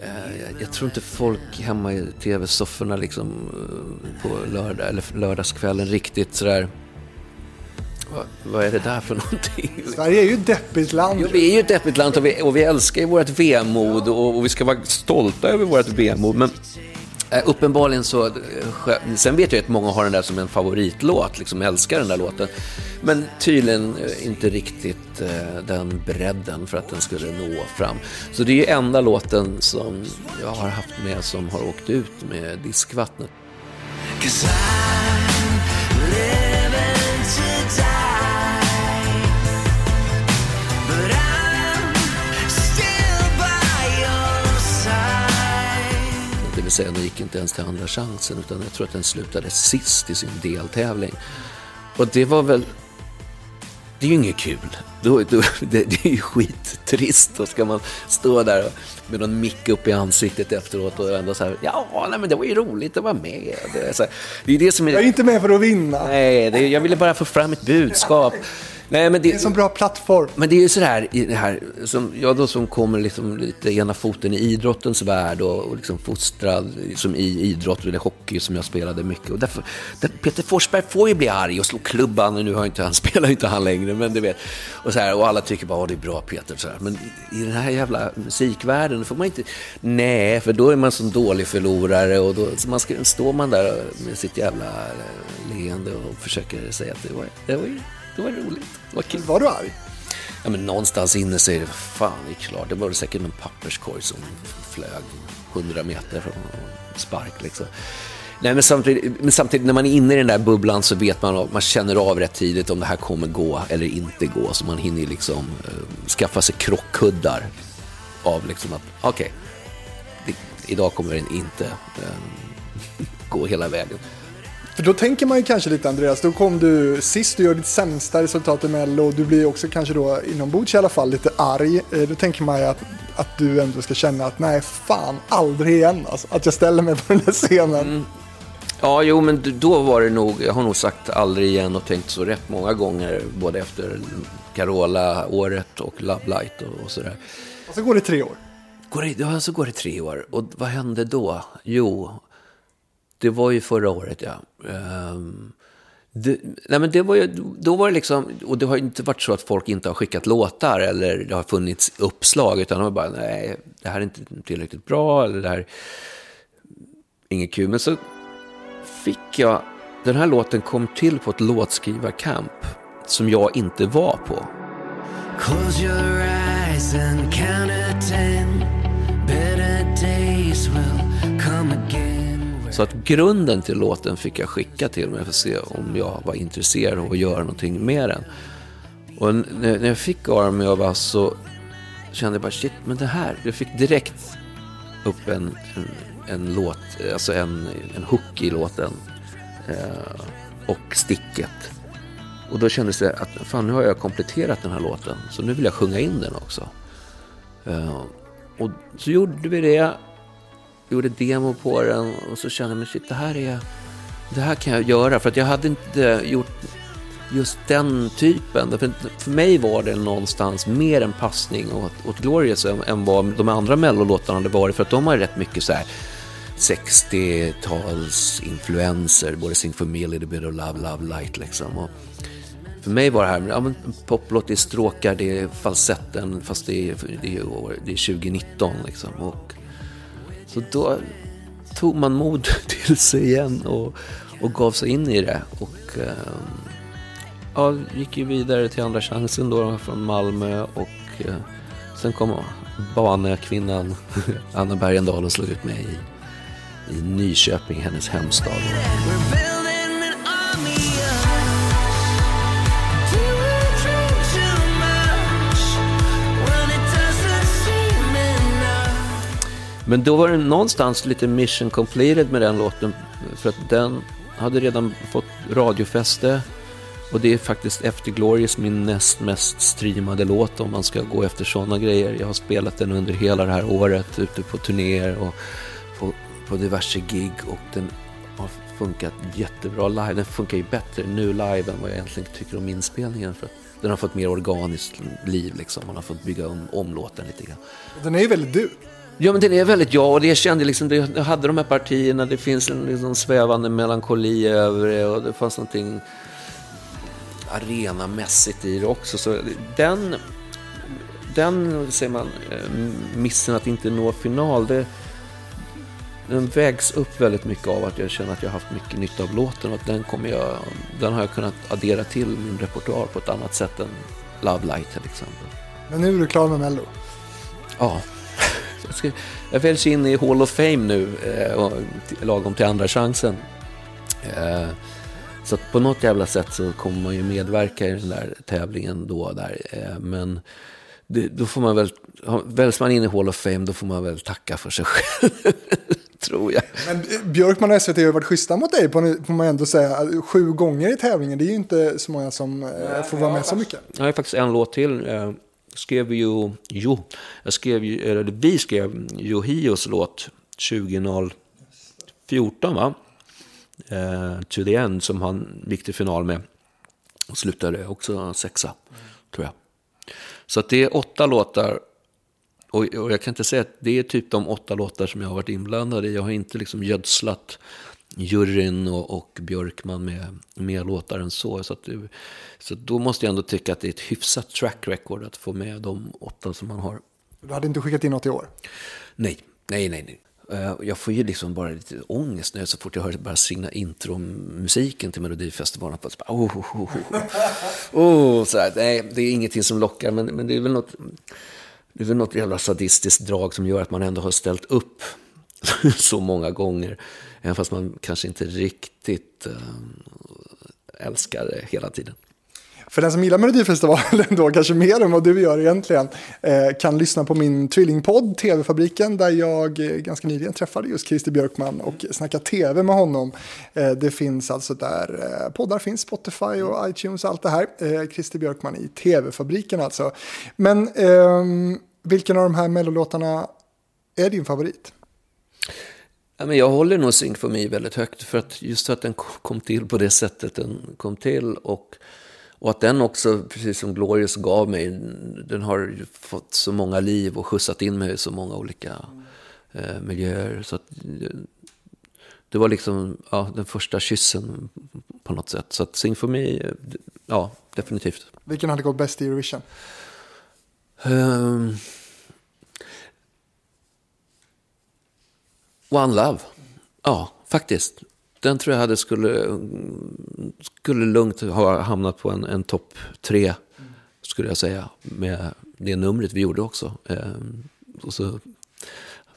eh, jag, jag tror inte folk hemma i tv-sofforna liksom, eh, på lördag, eller lördagskvällen riktigt sådär... Vad, vad är det där för någonting? Sverige är ju ett deppigt land. Jo, vi är ju ett deppigt land och vi, och vi älskar ju vårt vemod och, och vi ska vara stolta över vårt vemod. Men Eh, uppenbarligen så, eh, sen vet jag att många har den där som en favoritlåt, liksom älskar den där låten. Men tydligen eh, inte riktigt eh, den bredden för att den skulle nå fram. Så det är ju enda låten som jag har haft med som har åkt ut med diskvattnet. Cause I'm Det säga, den gick inte ens till andra chansen utan jag tror att den slutade sist i sin deltävling. Och det var väl... Det är ju inget kul. Då, då, det, det är ju skittrist. Då ska man stå där och- med någon mick upp i ansiktet efteråt och ändå så här, ja, nej, men det var ju roligt att vara med. Det är, så här, det är det som är... Jag är inte med för att vinna. Nej, det, jag ville bara få fram ett budskap. Nej, men Det är en sån bra plattform. men det är ju sådär, i det här, som jag då som kommer liksom lite ena foten i idrottens värld och, och liksom fostrad som i idrott eller hockey som jag spelade mycket. Och därför, där Peter Forsberg får ju bli arg och slå klubban, och nu har inte han, spelar inte han längre, men du vet. Och, så här, och alla tycker bara, "Åh, det är bra Peter. Så här. Men i den här jävla musikvärlden får man inte, nej, för då är man som dålig förlorare och då så man ska, står man där med sitt jävla eh, leende och försöker säga att det var, det var, ju- det var roligt, det var kul. Var du arg? Ja, men någonstans inne så är det fan, det är klart. Det var säkert en papperskorg som flög 100 meter från spark liksom. Nej, men samtidigt, men samtidigt när man är inne i den där bubblan så vet man, man känner av rätt tidigt om det här kommer gå eller inte gå. Så man hinner liksom eh, skaffa sig krockkuddar av liksom att, okej, det- idag kommer den inte eh, gå hela vägen. För då tänker man ju kanske lite Andreas, då kom du sist, du gör ditt sämsta resultat i Mello och du blir också kanske då inombords i alla fall lite arg. Eh, Då tänker man ju att, att du ändå ska känna att nej fan, aldrig igen alltså, att jag ställer mig på den där scenen. Ja, jo, men då var det nog, jag har nog sagt aldrig igen och tänkt så rätt många gånger, både efter Carola-året och Love Light och, och sådär. Och så går det tre år. Går det, ja, så går det tre år. Och vad hände då? Jo, det var ju förra året, ja. Um, det, nej men det var ju, då var det liksom, och det har ju inte varit så att folk inte har skickat låtar eller det har funnits uppslag, utan de har bara, nej, det här är inte tillräckligt bra, eller det här inget kul. Men så fick jag, den här låten kom till på ett låtskrivarkamp som jag inte var på. Close your eyes and count a ten. Better days will. Så att grunden till låten fick jag skicka till mig för att se om jag var intresserad av att göra någonting med den. Och när när jag fick Army of Us så kände jag bara shit, men det här, jag fick direkt upp en, en, en låt, alltså en, en hook i låten eh, och sticket. Och då kändes det att fan nu har jag kompletterat den här låten så nu vill jag sjunga in den också. Eh, och så gjorde vi det gjorde demo på den och så kände jag, mig, shit, det här är, det här kan jag göra. För att jag hade inte gjort just den typen. För, för mig var det någonstans mer en passning åt, åt Glorious än, än vad de andra mellolåtarna hade varit. För att de har ju rätt mycket så här 60-tals influenser, både Sing for me, little bit of love, love light liksom. Och för mig var det här, ja men poplåt, det är stråkar, det är falsetten, fast det är, det är, det är 2019 liksom. Och så då tog man mod till sig igen och, och gav sig in i det. Och eh, ja, gick ju vidare till andra chansen då från Malmö och eh, sen kom banekvinnan Anna Bergendahl och slog ut mig i, i Nyköping, hennes hemstad. Men då var det någonstans lite mission completed med den låten. För att den hade redan fått radiofäste. Och det är faktiskt efter Glorious min näst mest streamade låt om man ska gå efter sådana grejer. Jag har spelat den under hela det här året ute på turnéer och på, på diverse gig och den har funkat jättebra live. Den funkar ju bättre nu live än vad jag egentligen tycker om inspelningen. För att den har fått mer organiskt liv liksom. Man har fått bygga om, om låten lite grann. Den är ju väldigt du. Ja, men den är väldigt jag och det kände liksom, jag hade de här partierna, det finns en liksom svävande melankoli över det och det fanns någonting arenamässigt i det också. Så den, den säger man, eh, missen att inte nå final, det, den vägs upp väldigt mycket av att jag känner att jag har haft mycket nytta av låten och att den, kommer jag, den har jag kunnat addera till min repertoar på ett annat sätt än Love Light till exempel. Men nu är du klar med Mello. Ja, ska, jag väljs in i Hall of Fame nu, eh, lagom till andra chansen. Eh, så att på något jävla sätt så kommer man ju medverka i den där tävlingen då och där. Eh, men det, då får man väl, väljs man in i Hall of Fame då får man väl tacka för sig själv, tror jag. Men eh, Björkman och SVT har ju varit schyssta mot dig, får man ändå säga. Sju gånger i tävlingen, det är ju inte så många som eh, får vara med så mycket. Jag har faktiskt en låt till. Skrev ju, jo, jag skrev ju, eller vi skrev Yohios låt 2014 va? Eh, to the end som han gick till final med. Och slutade också sexa, tror jag. Så att det är åtta låtar. Och, och jag kan inte säga att det är typ de åtta låtar som jag har varit inblandad i. Jag har inte liksom gödslat juryn och, och Björkman med mer låtar än så. Så, att så då måste jag ändå tycka att det är ett hyfsat track record att få med de åtta som man har. Du hade inte skickat in något i år. Nej, nej, nej. nej. Eh, Jag får ju liksom bara lite ångest nu så fort jag hör bara singla intromusiken till Melodifestivalen. Så bara, oh, oh, oh, oh. oh, så här, nej, det är ingenting som lockar, men, men det är väl något... Det är väl något jävla sadistiskt drag som gör att man ändå har ställt upp så många gånger. Även fast man kanske inte riktigt eh, älskar det hela tiden. För den som gillar Melodifestivalen då, kanske mer än vad du gör egentligen, eh, kan lyssna på min tvillingpodd TV-fabriken där jag eh, ganska nyligen träffade just Christer Björkman och snackade TV med honom. Det finns alltså där poddar finns, Spotify och iTunes och allt det här. Christer Björkman i TV-fabriken alltså. Men ehm, vilken av de här mellolåtarna är din favorit? Ja, men jag håller nog Me väldigt högt för att just att den kom till på det sättet den kom till och, och att den också, precis som Glorious gav mig, den har ju fått så många liv och skjutsat in mig i så många olika eh, miljöer. Så att, det var liksom ja, den första kyssen på något sätt. Så att Sing for Me, ja, definitivt. Vilken hade gått bäst i Eurovision? Ehm, One Love. Ja, faktiskt. Den tror jag hade skulle, skulle lugnt ha hamnat på en, en topp tre, skulle jag säga, med det numret vi gjorde också. Ehm, och så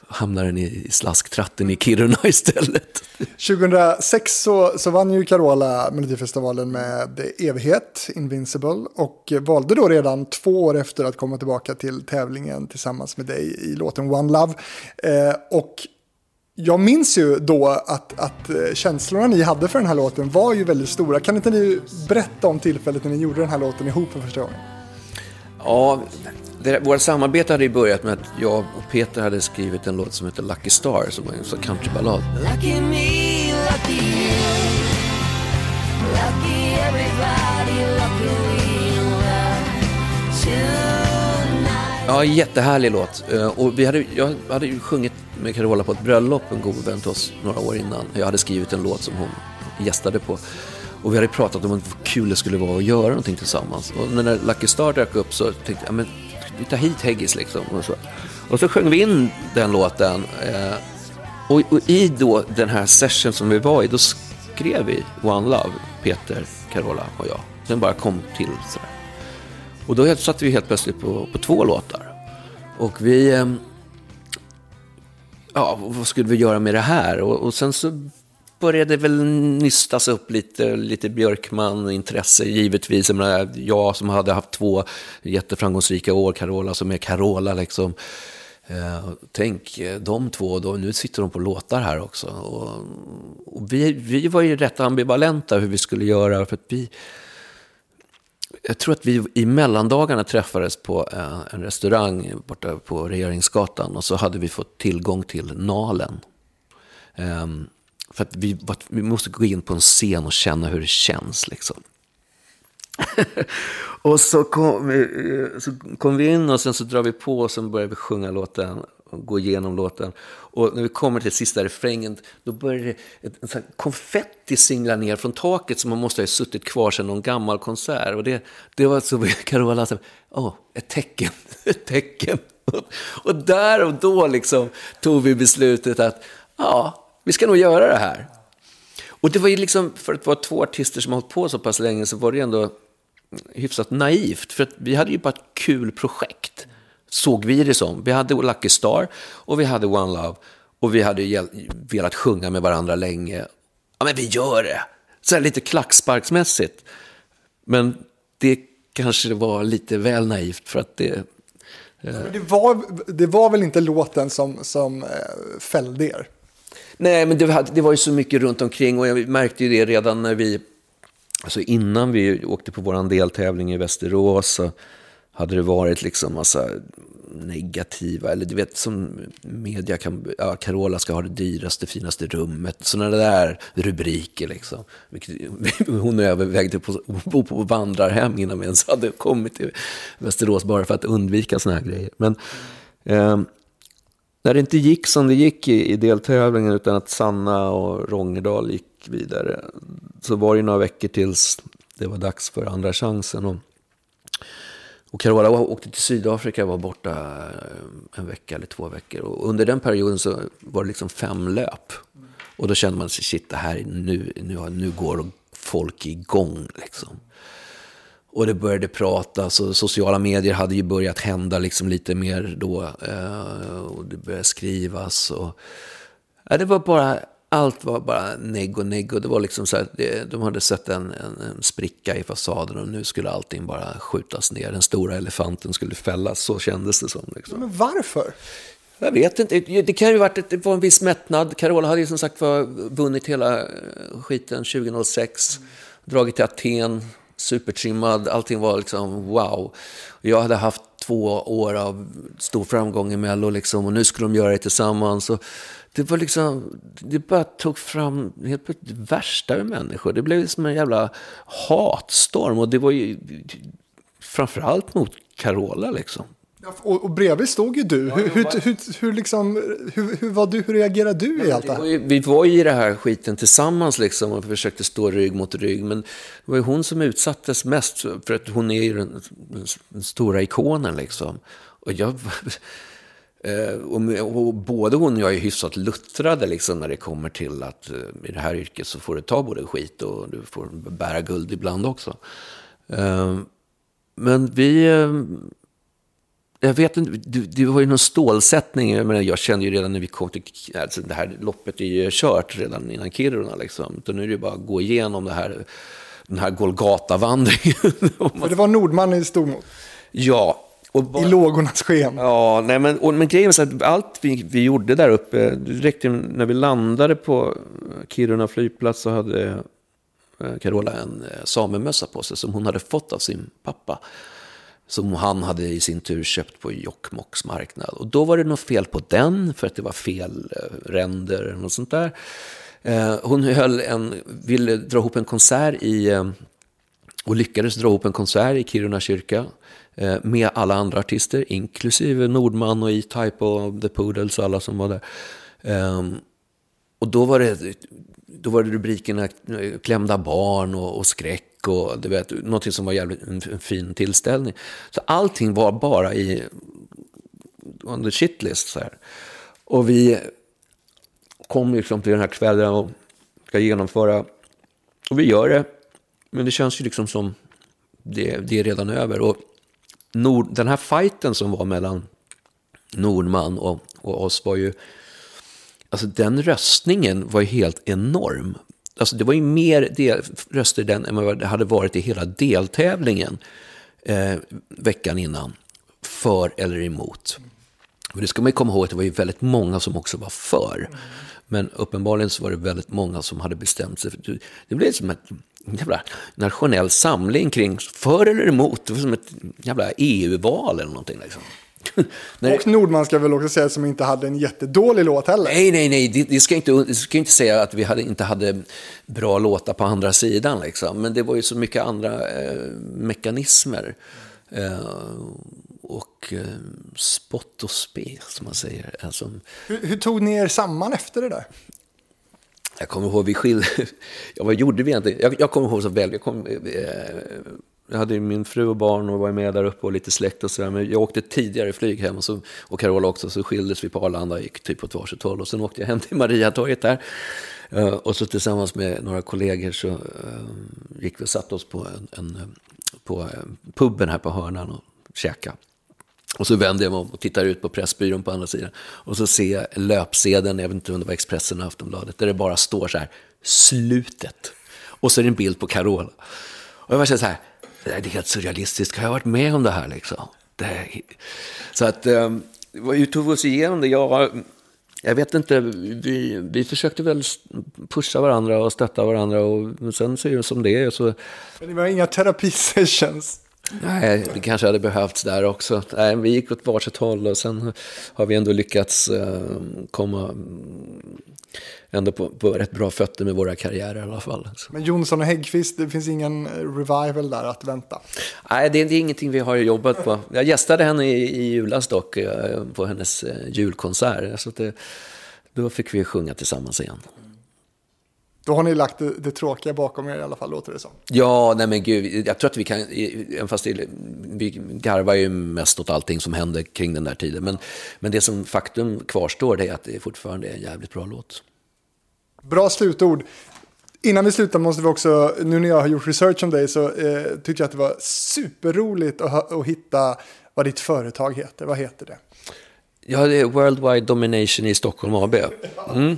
hamnar den i slasktratten i Kiruna istället. 2006 så, så vann ju Carola Melodifestivalen med Evighet, Invincible, och valde då redan två år efter att komma tillbaka till tävlingen tillsammans med dig i låten One Love. Eh, och jag minns ju då att, att eh, känslorna ni hade för den här låten var ju väldigt stora. Kan inte ni berätta om tillfället när ni gjorde den här låten ihop för första gången? Ja, det, vårt samarbete hade ju börjat med att jag och Peter hade skrivit en låt som heter Lucky Star, som var en sån countryballad. Lucky me, lucky you. Lucky everybody, lucky Ja, jättehärlig låt. Eh, och vi hade, jag hade ju sjungit med Carola på ett bröllop, en god vän till oss, några år innan. Jag hade skrivit en låt som hon gästade på. Och vi hade pratat om hur kul det skulle vara att göra någonting tillsammans. Och när Lucky Star dök upp så tänkte jag, ja, men vi tar hit Heggis liksom. Och så, och så sjöng vi in den låten. Eh, och, och i då den här session som vi var i, då skrev vi One Love, Peter, Carola och jag. Den bara kom till sådär. Och då satt vi helt plötsligt på, på två låtar. Och vi... Ehm, ja, vad skulle vi göra med det här? Och, och sen så började det väl nystas upp lite, lite Björkman-intresse givetvis. Jag, menar, jag som hade haft två jätteframgångsrika år, Carola som är Carola liksom. Eh, tänk, eh, de två, då, nu sitter de på låtar här också. Och, och vi, vi var ju rätt ambivalenta hur vi skulle göra. För att vi, jag tror att vi i mellandagarna träffades på eh, en restaurang borta på Regeringsgatan och så hade vi fått tillgång till Nalen. Ehm, för att vi, vi måste gå in på en scen och känna hur det känns. Liksom. och så kom, vi, eh, så kom vi in och sen så drar vi på och sen börjar vi sjunga låten gå igenom låten. Och när vi kommer till sista refrängen då börjar det ett, en sån konfetti singla ner från taket som man måste ha suttit kvar sedan någon gammal konsert. Och det, det var så Carola sa, åh, ett tecken, ett tecken. Och, där och då liksom tog vi beslutet att ja, vi ska nog göra det här. Och det var ju liksom, för att vara två artister som har hållit på så pass länge så var det ändå hyfsat naivt. För att vi hade ju bara ett kul projekt, såg vi det som. Vi hade Lucky Star och vi hade One Love. Och vi hade velat sjunga med varandra länge. Ja, men vi gör det! Så här lite klacksparksmässigt. Men det kanske var lite väl naivt för att det... Men Det, var, det var väl inte låten som, som eh, fällde er? Nej, men det, hade- det var ju så mycket runt omkring och jag märkte ju det redan när vi, alltså innan vi åkte på vår deltävling i Västerås så hade det varit liksom massa negativa, eller du vet som media kan, ja, Carola ska ha det dyraste, finaste rummet, sådana där rubriker liksom. Vilket, hon övervägde på att bo på vandrarhem innan vi ens hade kommit till Västerås bara för att undvika sådana här grejer. Men, eh, när det inte gick som det gick i, i deltävlingen utan att Sanna och Rongedal gick vidare så var det några veckor tills det var dags för andra chansen. Och, och Carola åkte till Sydafrika och var borta eh, en vecka eller två veckor. Och under den perioden så var det liksom fem löp. Och då kände man sig, shit, det här nu, nu, nu går folk igång liksom. Och det började pratas och sociala medier hade ju börjat hända liksom lite mer då. Eh, och det började skrivas. Och, ja, det var bara, allt var bara negg och negg. Och det var liksom så här, det, de hade sett en, en, en spricka i fasaden och nu skulle allting bara skjutas ner. Den stora elefanten skulle fällas, så kändes det som. Liksom. Men varför? Jag vet inte, det kan ju varit det var en viss mättnad. Carola hade ju som sagt var vunnit hela eh, skiten 2006. Dragit till Aten, supertrimmad, allting var liksom wow. Jag hade haft två år av stor framgång i Mello liksom, och nu skulle de göra det tillsammans. Och det var liksom, det bara tog fram helt plötsligt det värsta ur människor. Det blev som en jävla hatstorm och det var ju framförallt mot Carola liksom. Ja, Och, och bredvid stod ju du. Hur, hur, hur, hur, liksom, hur, hur, var du, hur reagerade du i allt det Det var här? ju, vi var ju i det här skiten tillsammans liksom och försökte stå rygg mot rygg. Men det var ju hon som utsattes mest för att hon är ju den, den stora ikonen liksom. Och jag... eh, Och, och både hon och jag är hyfsat luttrade liksom när det kommer till att eh, i det här yrket så får du ta både skit och du får bära guld ibland också. Eh, Men vi... jag vet inte, det, det var ju någon stålsättning. Jag, menar, jag kände ju redan när vi kom till, alltså det här loppet är ju kört redan innan Kiruna liksom. Utan nu är det ju bara att gå igenom det här, den här Golgata-vandringen. För det var Nordman i stod mot. ja, och bara, I lågornas sken. Ja, nej, men, och, men grejen är så att allt vi, vi gjorde där uppe, ju- när vi landade på Kiruna flygplats så hade eh, Carola en eh, samemössa på sig som hon hade fått av sin pappa. Som han hade i sin tur köpt på Jokkmokks marknad. Och då var det något fel på den för att det var fel eh, ränder eller något sånt där. Eh, hon höll en, ville dra ihop en konsert i eh, och lyckades dra ihop en konsert i Kiruna kyrka med alla andra artister, inklusive Nordman och E-Type och The Poodles och alla som var där. Ehm, och då var det, då var det rubrikerna klämda barn och, och skräck och du vet, någonting som var jävligt en, en fin tillställning. Så allting var bara i on the shitlist. Så här. Och vi kom liksom till den här kvällen och ska genomföra. Och vi gör det. Men det känns ju liksom som det, det är redan över. Och Nord, den här fighten som var mellan Nordman och, och oss var ju... Alltså den röstningen var ju helt enorm. Alltså det var ju mer del, röster i den än vad det hade varit i hela deltävlingen eh, veckan innan. För eller emot. Och det ska man ju komma ihåg att det var ju väldigt många som också var för. Men uppenbarligen så var det väldigt många som hade bestämt sig. För det blev som ett jävla nationell samling kring för eller emot. Det var som ett jävla EU-val eller någonting. Liksom. Och Nordman ska väl också säga som inte hade en jättedålig låt heller. Nej, nej, nej. Det, det, ska inte, det ska inte säga att vi hade, inte hade bra låtar på andra sidan. Liksom. Men det var ju så mycket andra eh, mekanismer. Eh, och eh, spott och spe, som man säger. Alltså, Hur, hur tog ni er samman efter det där? jag kommer ihåg, vi skilde... Ja, vad gjorde vi egentligen? Jag, jag kommer ihåg så väl. Jag kom, eh, jag hade ju min fru och barn och var med där uppe och lite släkt och sådär. Men jag åkte tidigare flyg hem och, så, och Carola också. Så skildes vi på Arlanda och gick typ åt varsitt håll. Och sen åkte jag hem till Mariatorget där. Eh, och så tillsammans med några kollegor så eh, gick vi och satte oss på, en, en, på eh, puben här på hörnan och käkade. Och så vänder jag mig om och tittar ut på Pressbyrån på andra sidan. Och så ser jag löpsedeln, jag vet inte om det var Expressen eller Aftonbladet, där det bara står så här, slutet. Och så är det en bild på Carola. Och jag var så här, det är helt surrealistiskt, har jag varit med om det här liksom? Det så att, ehm, vi tog oss igenom det. Jag, jag vet inte, vi, vi försökte väl pusha varandra och stötta varandra och sen så är det som det är. Så... Men det var inga terapisessions? Nej, det kanske hade behövts där också. Nej, vi gick åt varsitt håll och sen har vi ändå lyckats uh, komma ändå på, på rätt bra fötter med våra karriärer i alla fall. Men Jonsson och Häggkvist, det finns ingen revival där att vänta? Nej, det, det är ingenting vi har jobbat på. Jag gästade henne i, i julas dock, uh, på hennes julkonsert. Så det, då fick vi sjunga tillsammans igen. Då har ni lagt det, det, tråkiga bakom er i alla fall, låter det som. Ja, nej men gud, jag tror att vi kan, även fast det, vi garvar ju mest åt allting som hände kring den där tiden. Men, men det som faktum kvarstår det är att det fortfarande är en jävligt bra låt. Bra slutord. Innan vi slutar måste vi också, nu när jag har gjort research om dig så eh, tyckte jag att det var superroligt att, att hitta vad ditt företag heter. Vad heter det? Ja, det är Worldwide Domination i Stockholm AB. Mm.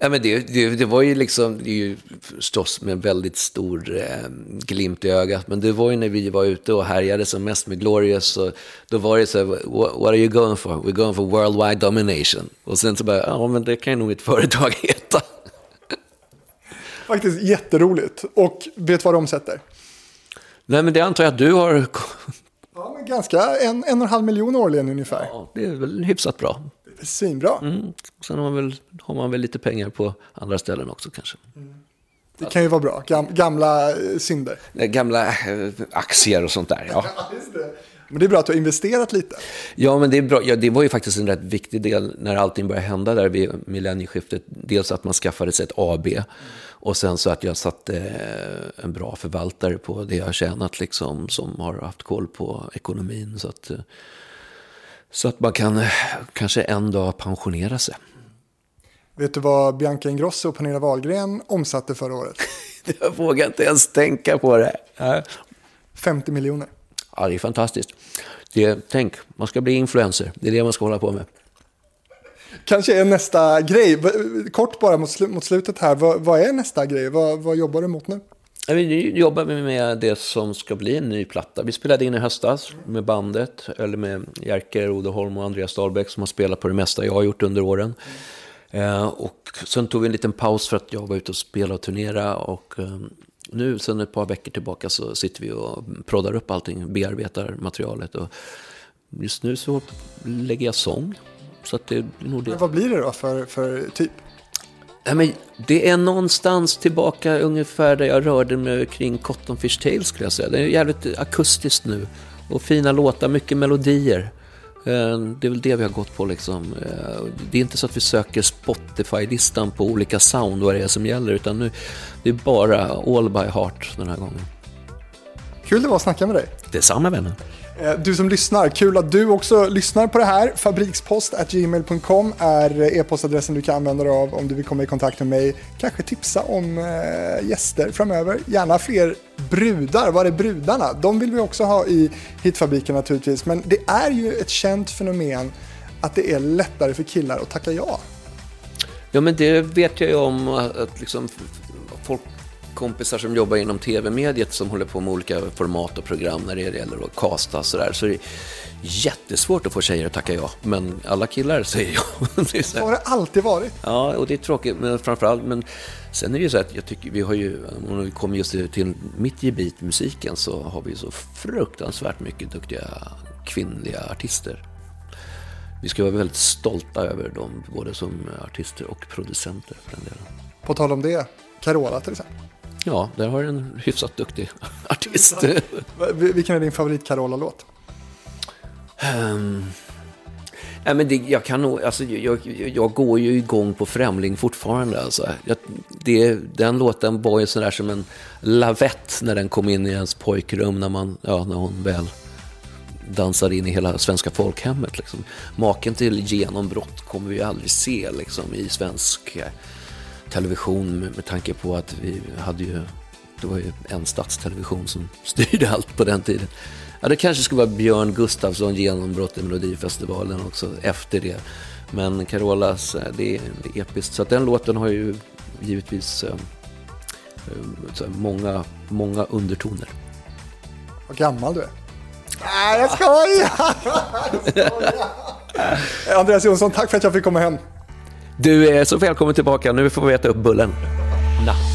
Ja, men det, det, det, var ju liksom, det är ju förstås med väldigt stor eh, glimt i ögat, men det var ju när vi var ute och härjade som mest med Glorious, så då var det så här, what, what are you going for? We're going for worldwide domination. Och sen så bara, ja men det kan ju nog ett företag heta. Faktiskt jätteroligt. Och vet vad de omsätter? Nej, men det antar jag att du har... Ja, men ganska en, en och en halv miljon årligen ungefär. Ja, det är väl hyfsat bra. Svinbra. Mm. Sen har man, väl, har man väl lite pengar på andra ställen också kanske. Mm. Det kan ju vara bra. Gam, gamla eh, synder. Gamla äh, aktier och sånt där. Ja. Men det är bra att du har investerat lite. Ja, men det är bra. Ja, det var ju faktiskt en rätt viktig del när allting började hända där vid millennieskiftet. Dels att man skaffade sig ett AB mm. och sen så att jag satte eh, en bra förvaltare på det jag har tjänat liksom, som har haft koll på ekonomin. Så att, så att man kan kanske en dag pensionera sig. Vet du vad Bianca Ingrosso och Pernilla Wahlgren omsatte förra året? Jag vågar inte ens tänka på det. 50 miljoner. Ja, det är fantastiskt. Det, tänk, man ska bli influencer. Det är det man ska hålla på med. Kanske är nästa grej. Kort bara mot, mot slutet här. Vad, vad är nästa grej? Vad, vad jobbar du mot nu? Vi jobbar med det som ska bli en ny platta. Vi spelade in i höstas med bandet, eller med Jerker Odeholm och Andreas Dahlbäck som har spelat på det mesta jag har gjort under åren. Mm. och sen tog vi en liten paus för att jag var ute och spelade och turnera. Och eh, nu, sen ett par veckor tillbaka, så sitter vi och proddar upp allting, bearbetar materialet. Och just nu så lägger jag sång. Så att det är nog det. Men vad blir det då för, för typ? Ja, men det är någonstans tillbaka ungefär där jag rörde mig kring Cotton Fish Tales skulle jag säga. Det är jävligt akustiskt nu. Och fina låtar, mycket melodier. Eh, det är väl det vi har gått på liksom. Eh, det är inte så att vi söker Spotify-listan på olika sound, vad det är som gäller, utan nu det är bara all by heart den här gången. Kul det var att snacka med dig. Detsamma vännen. Eh, du som lyssnar, kul att du också lyssnar på det här. Fabrikspost.gmail.com är e-postadressen du kan använda dig av om du vill komma i kontakt med mig. Kanske tipsa om eh, gäster framöver. Gärna fler brudar. Var är brudarna? De vill vi också ha i Hitfabriken naturligtvis. Men det är ju ett känt fenomen att det är lättare för killar att tacka ja. Ja, men det vet jag ju om att liksom folk kompisar som jobbar inom tv-mediet som håller på med olika format och program när det gäller att casta och sådär. Så det är jättesvårt att få tjejer att tacka ja, men alla killar säger ja. så har det alltid varit. Ja, och det är tråkigt, men framförallt, men sen är det ju så att jag tycker vi har ju, om vi kommer just till mitt gebit, musiken, så har vi så fruktansvärt mycket duktiga kvinnliga artister. Vi ska vara väldigt stolta över dem, både som artister och producenter för den delen. På tal om det, Carola till exempel. Ja, där har du en hyfsat duktig artist. Vilken är din favorit Carola-låt? Um, Nej, men det, jag, kan nog, alltså, jag, jag går ju igång på Främling fortfarande. Alltså. Jag, det, den låten var ju sådär som en lavett när den kom in i ens pojkrum när, man, ja, när hon väl dansar in i hela svenska folkhemmet. Liksom. Maken till genombrott kommer vi ju aldrig se liksom, i svensk eh, television med, med tanke på att vi hade ju, det var ju en statstelevision som styrde allt på den tiden. Ja, det kanske skulle vara Björn Gustafsson genombrott i Melodifestivalen också efter det. Men Carolas, eh, det är, det är episkt. Så att den låten har ju givetvis eh, eh, många, många undertoner. Vad gammal du är. Nej, jag skojar! Jag skojar. Andreas Jonsson, tack för att jag fick komma hem. Du är så välkommen tillbaka. Nu får vi äta upp bullen. Natt.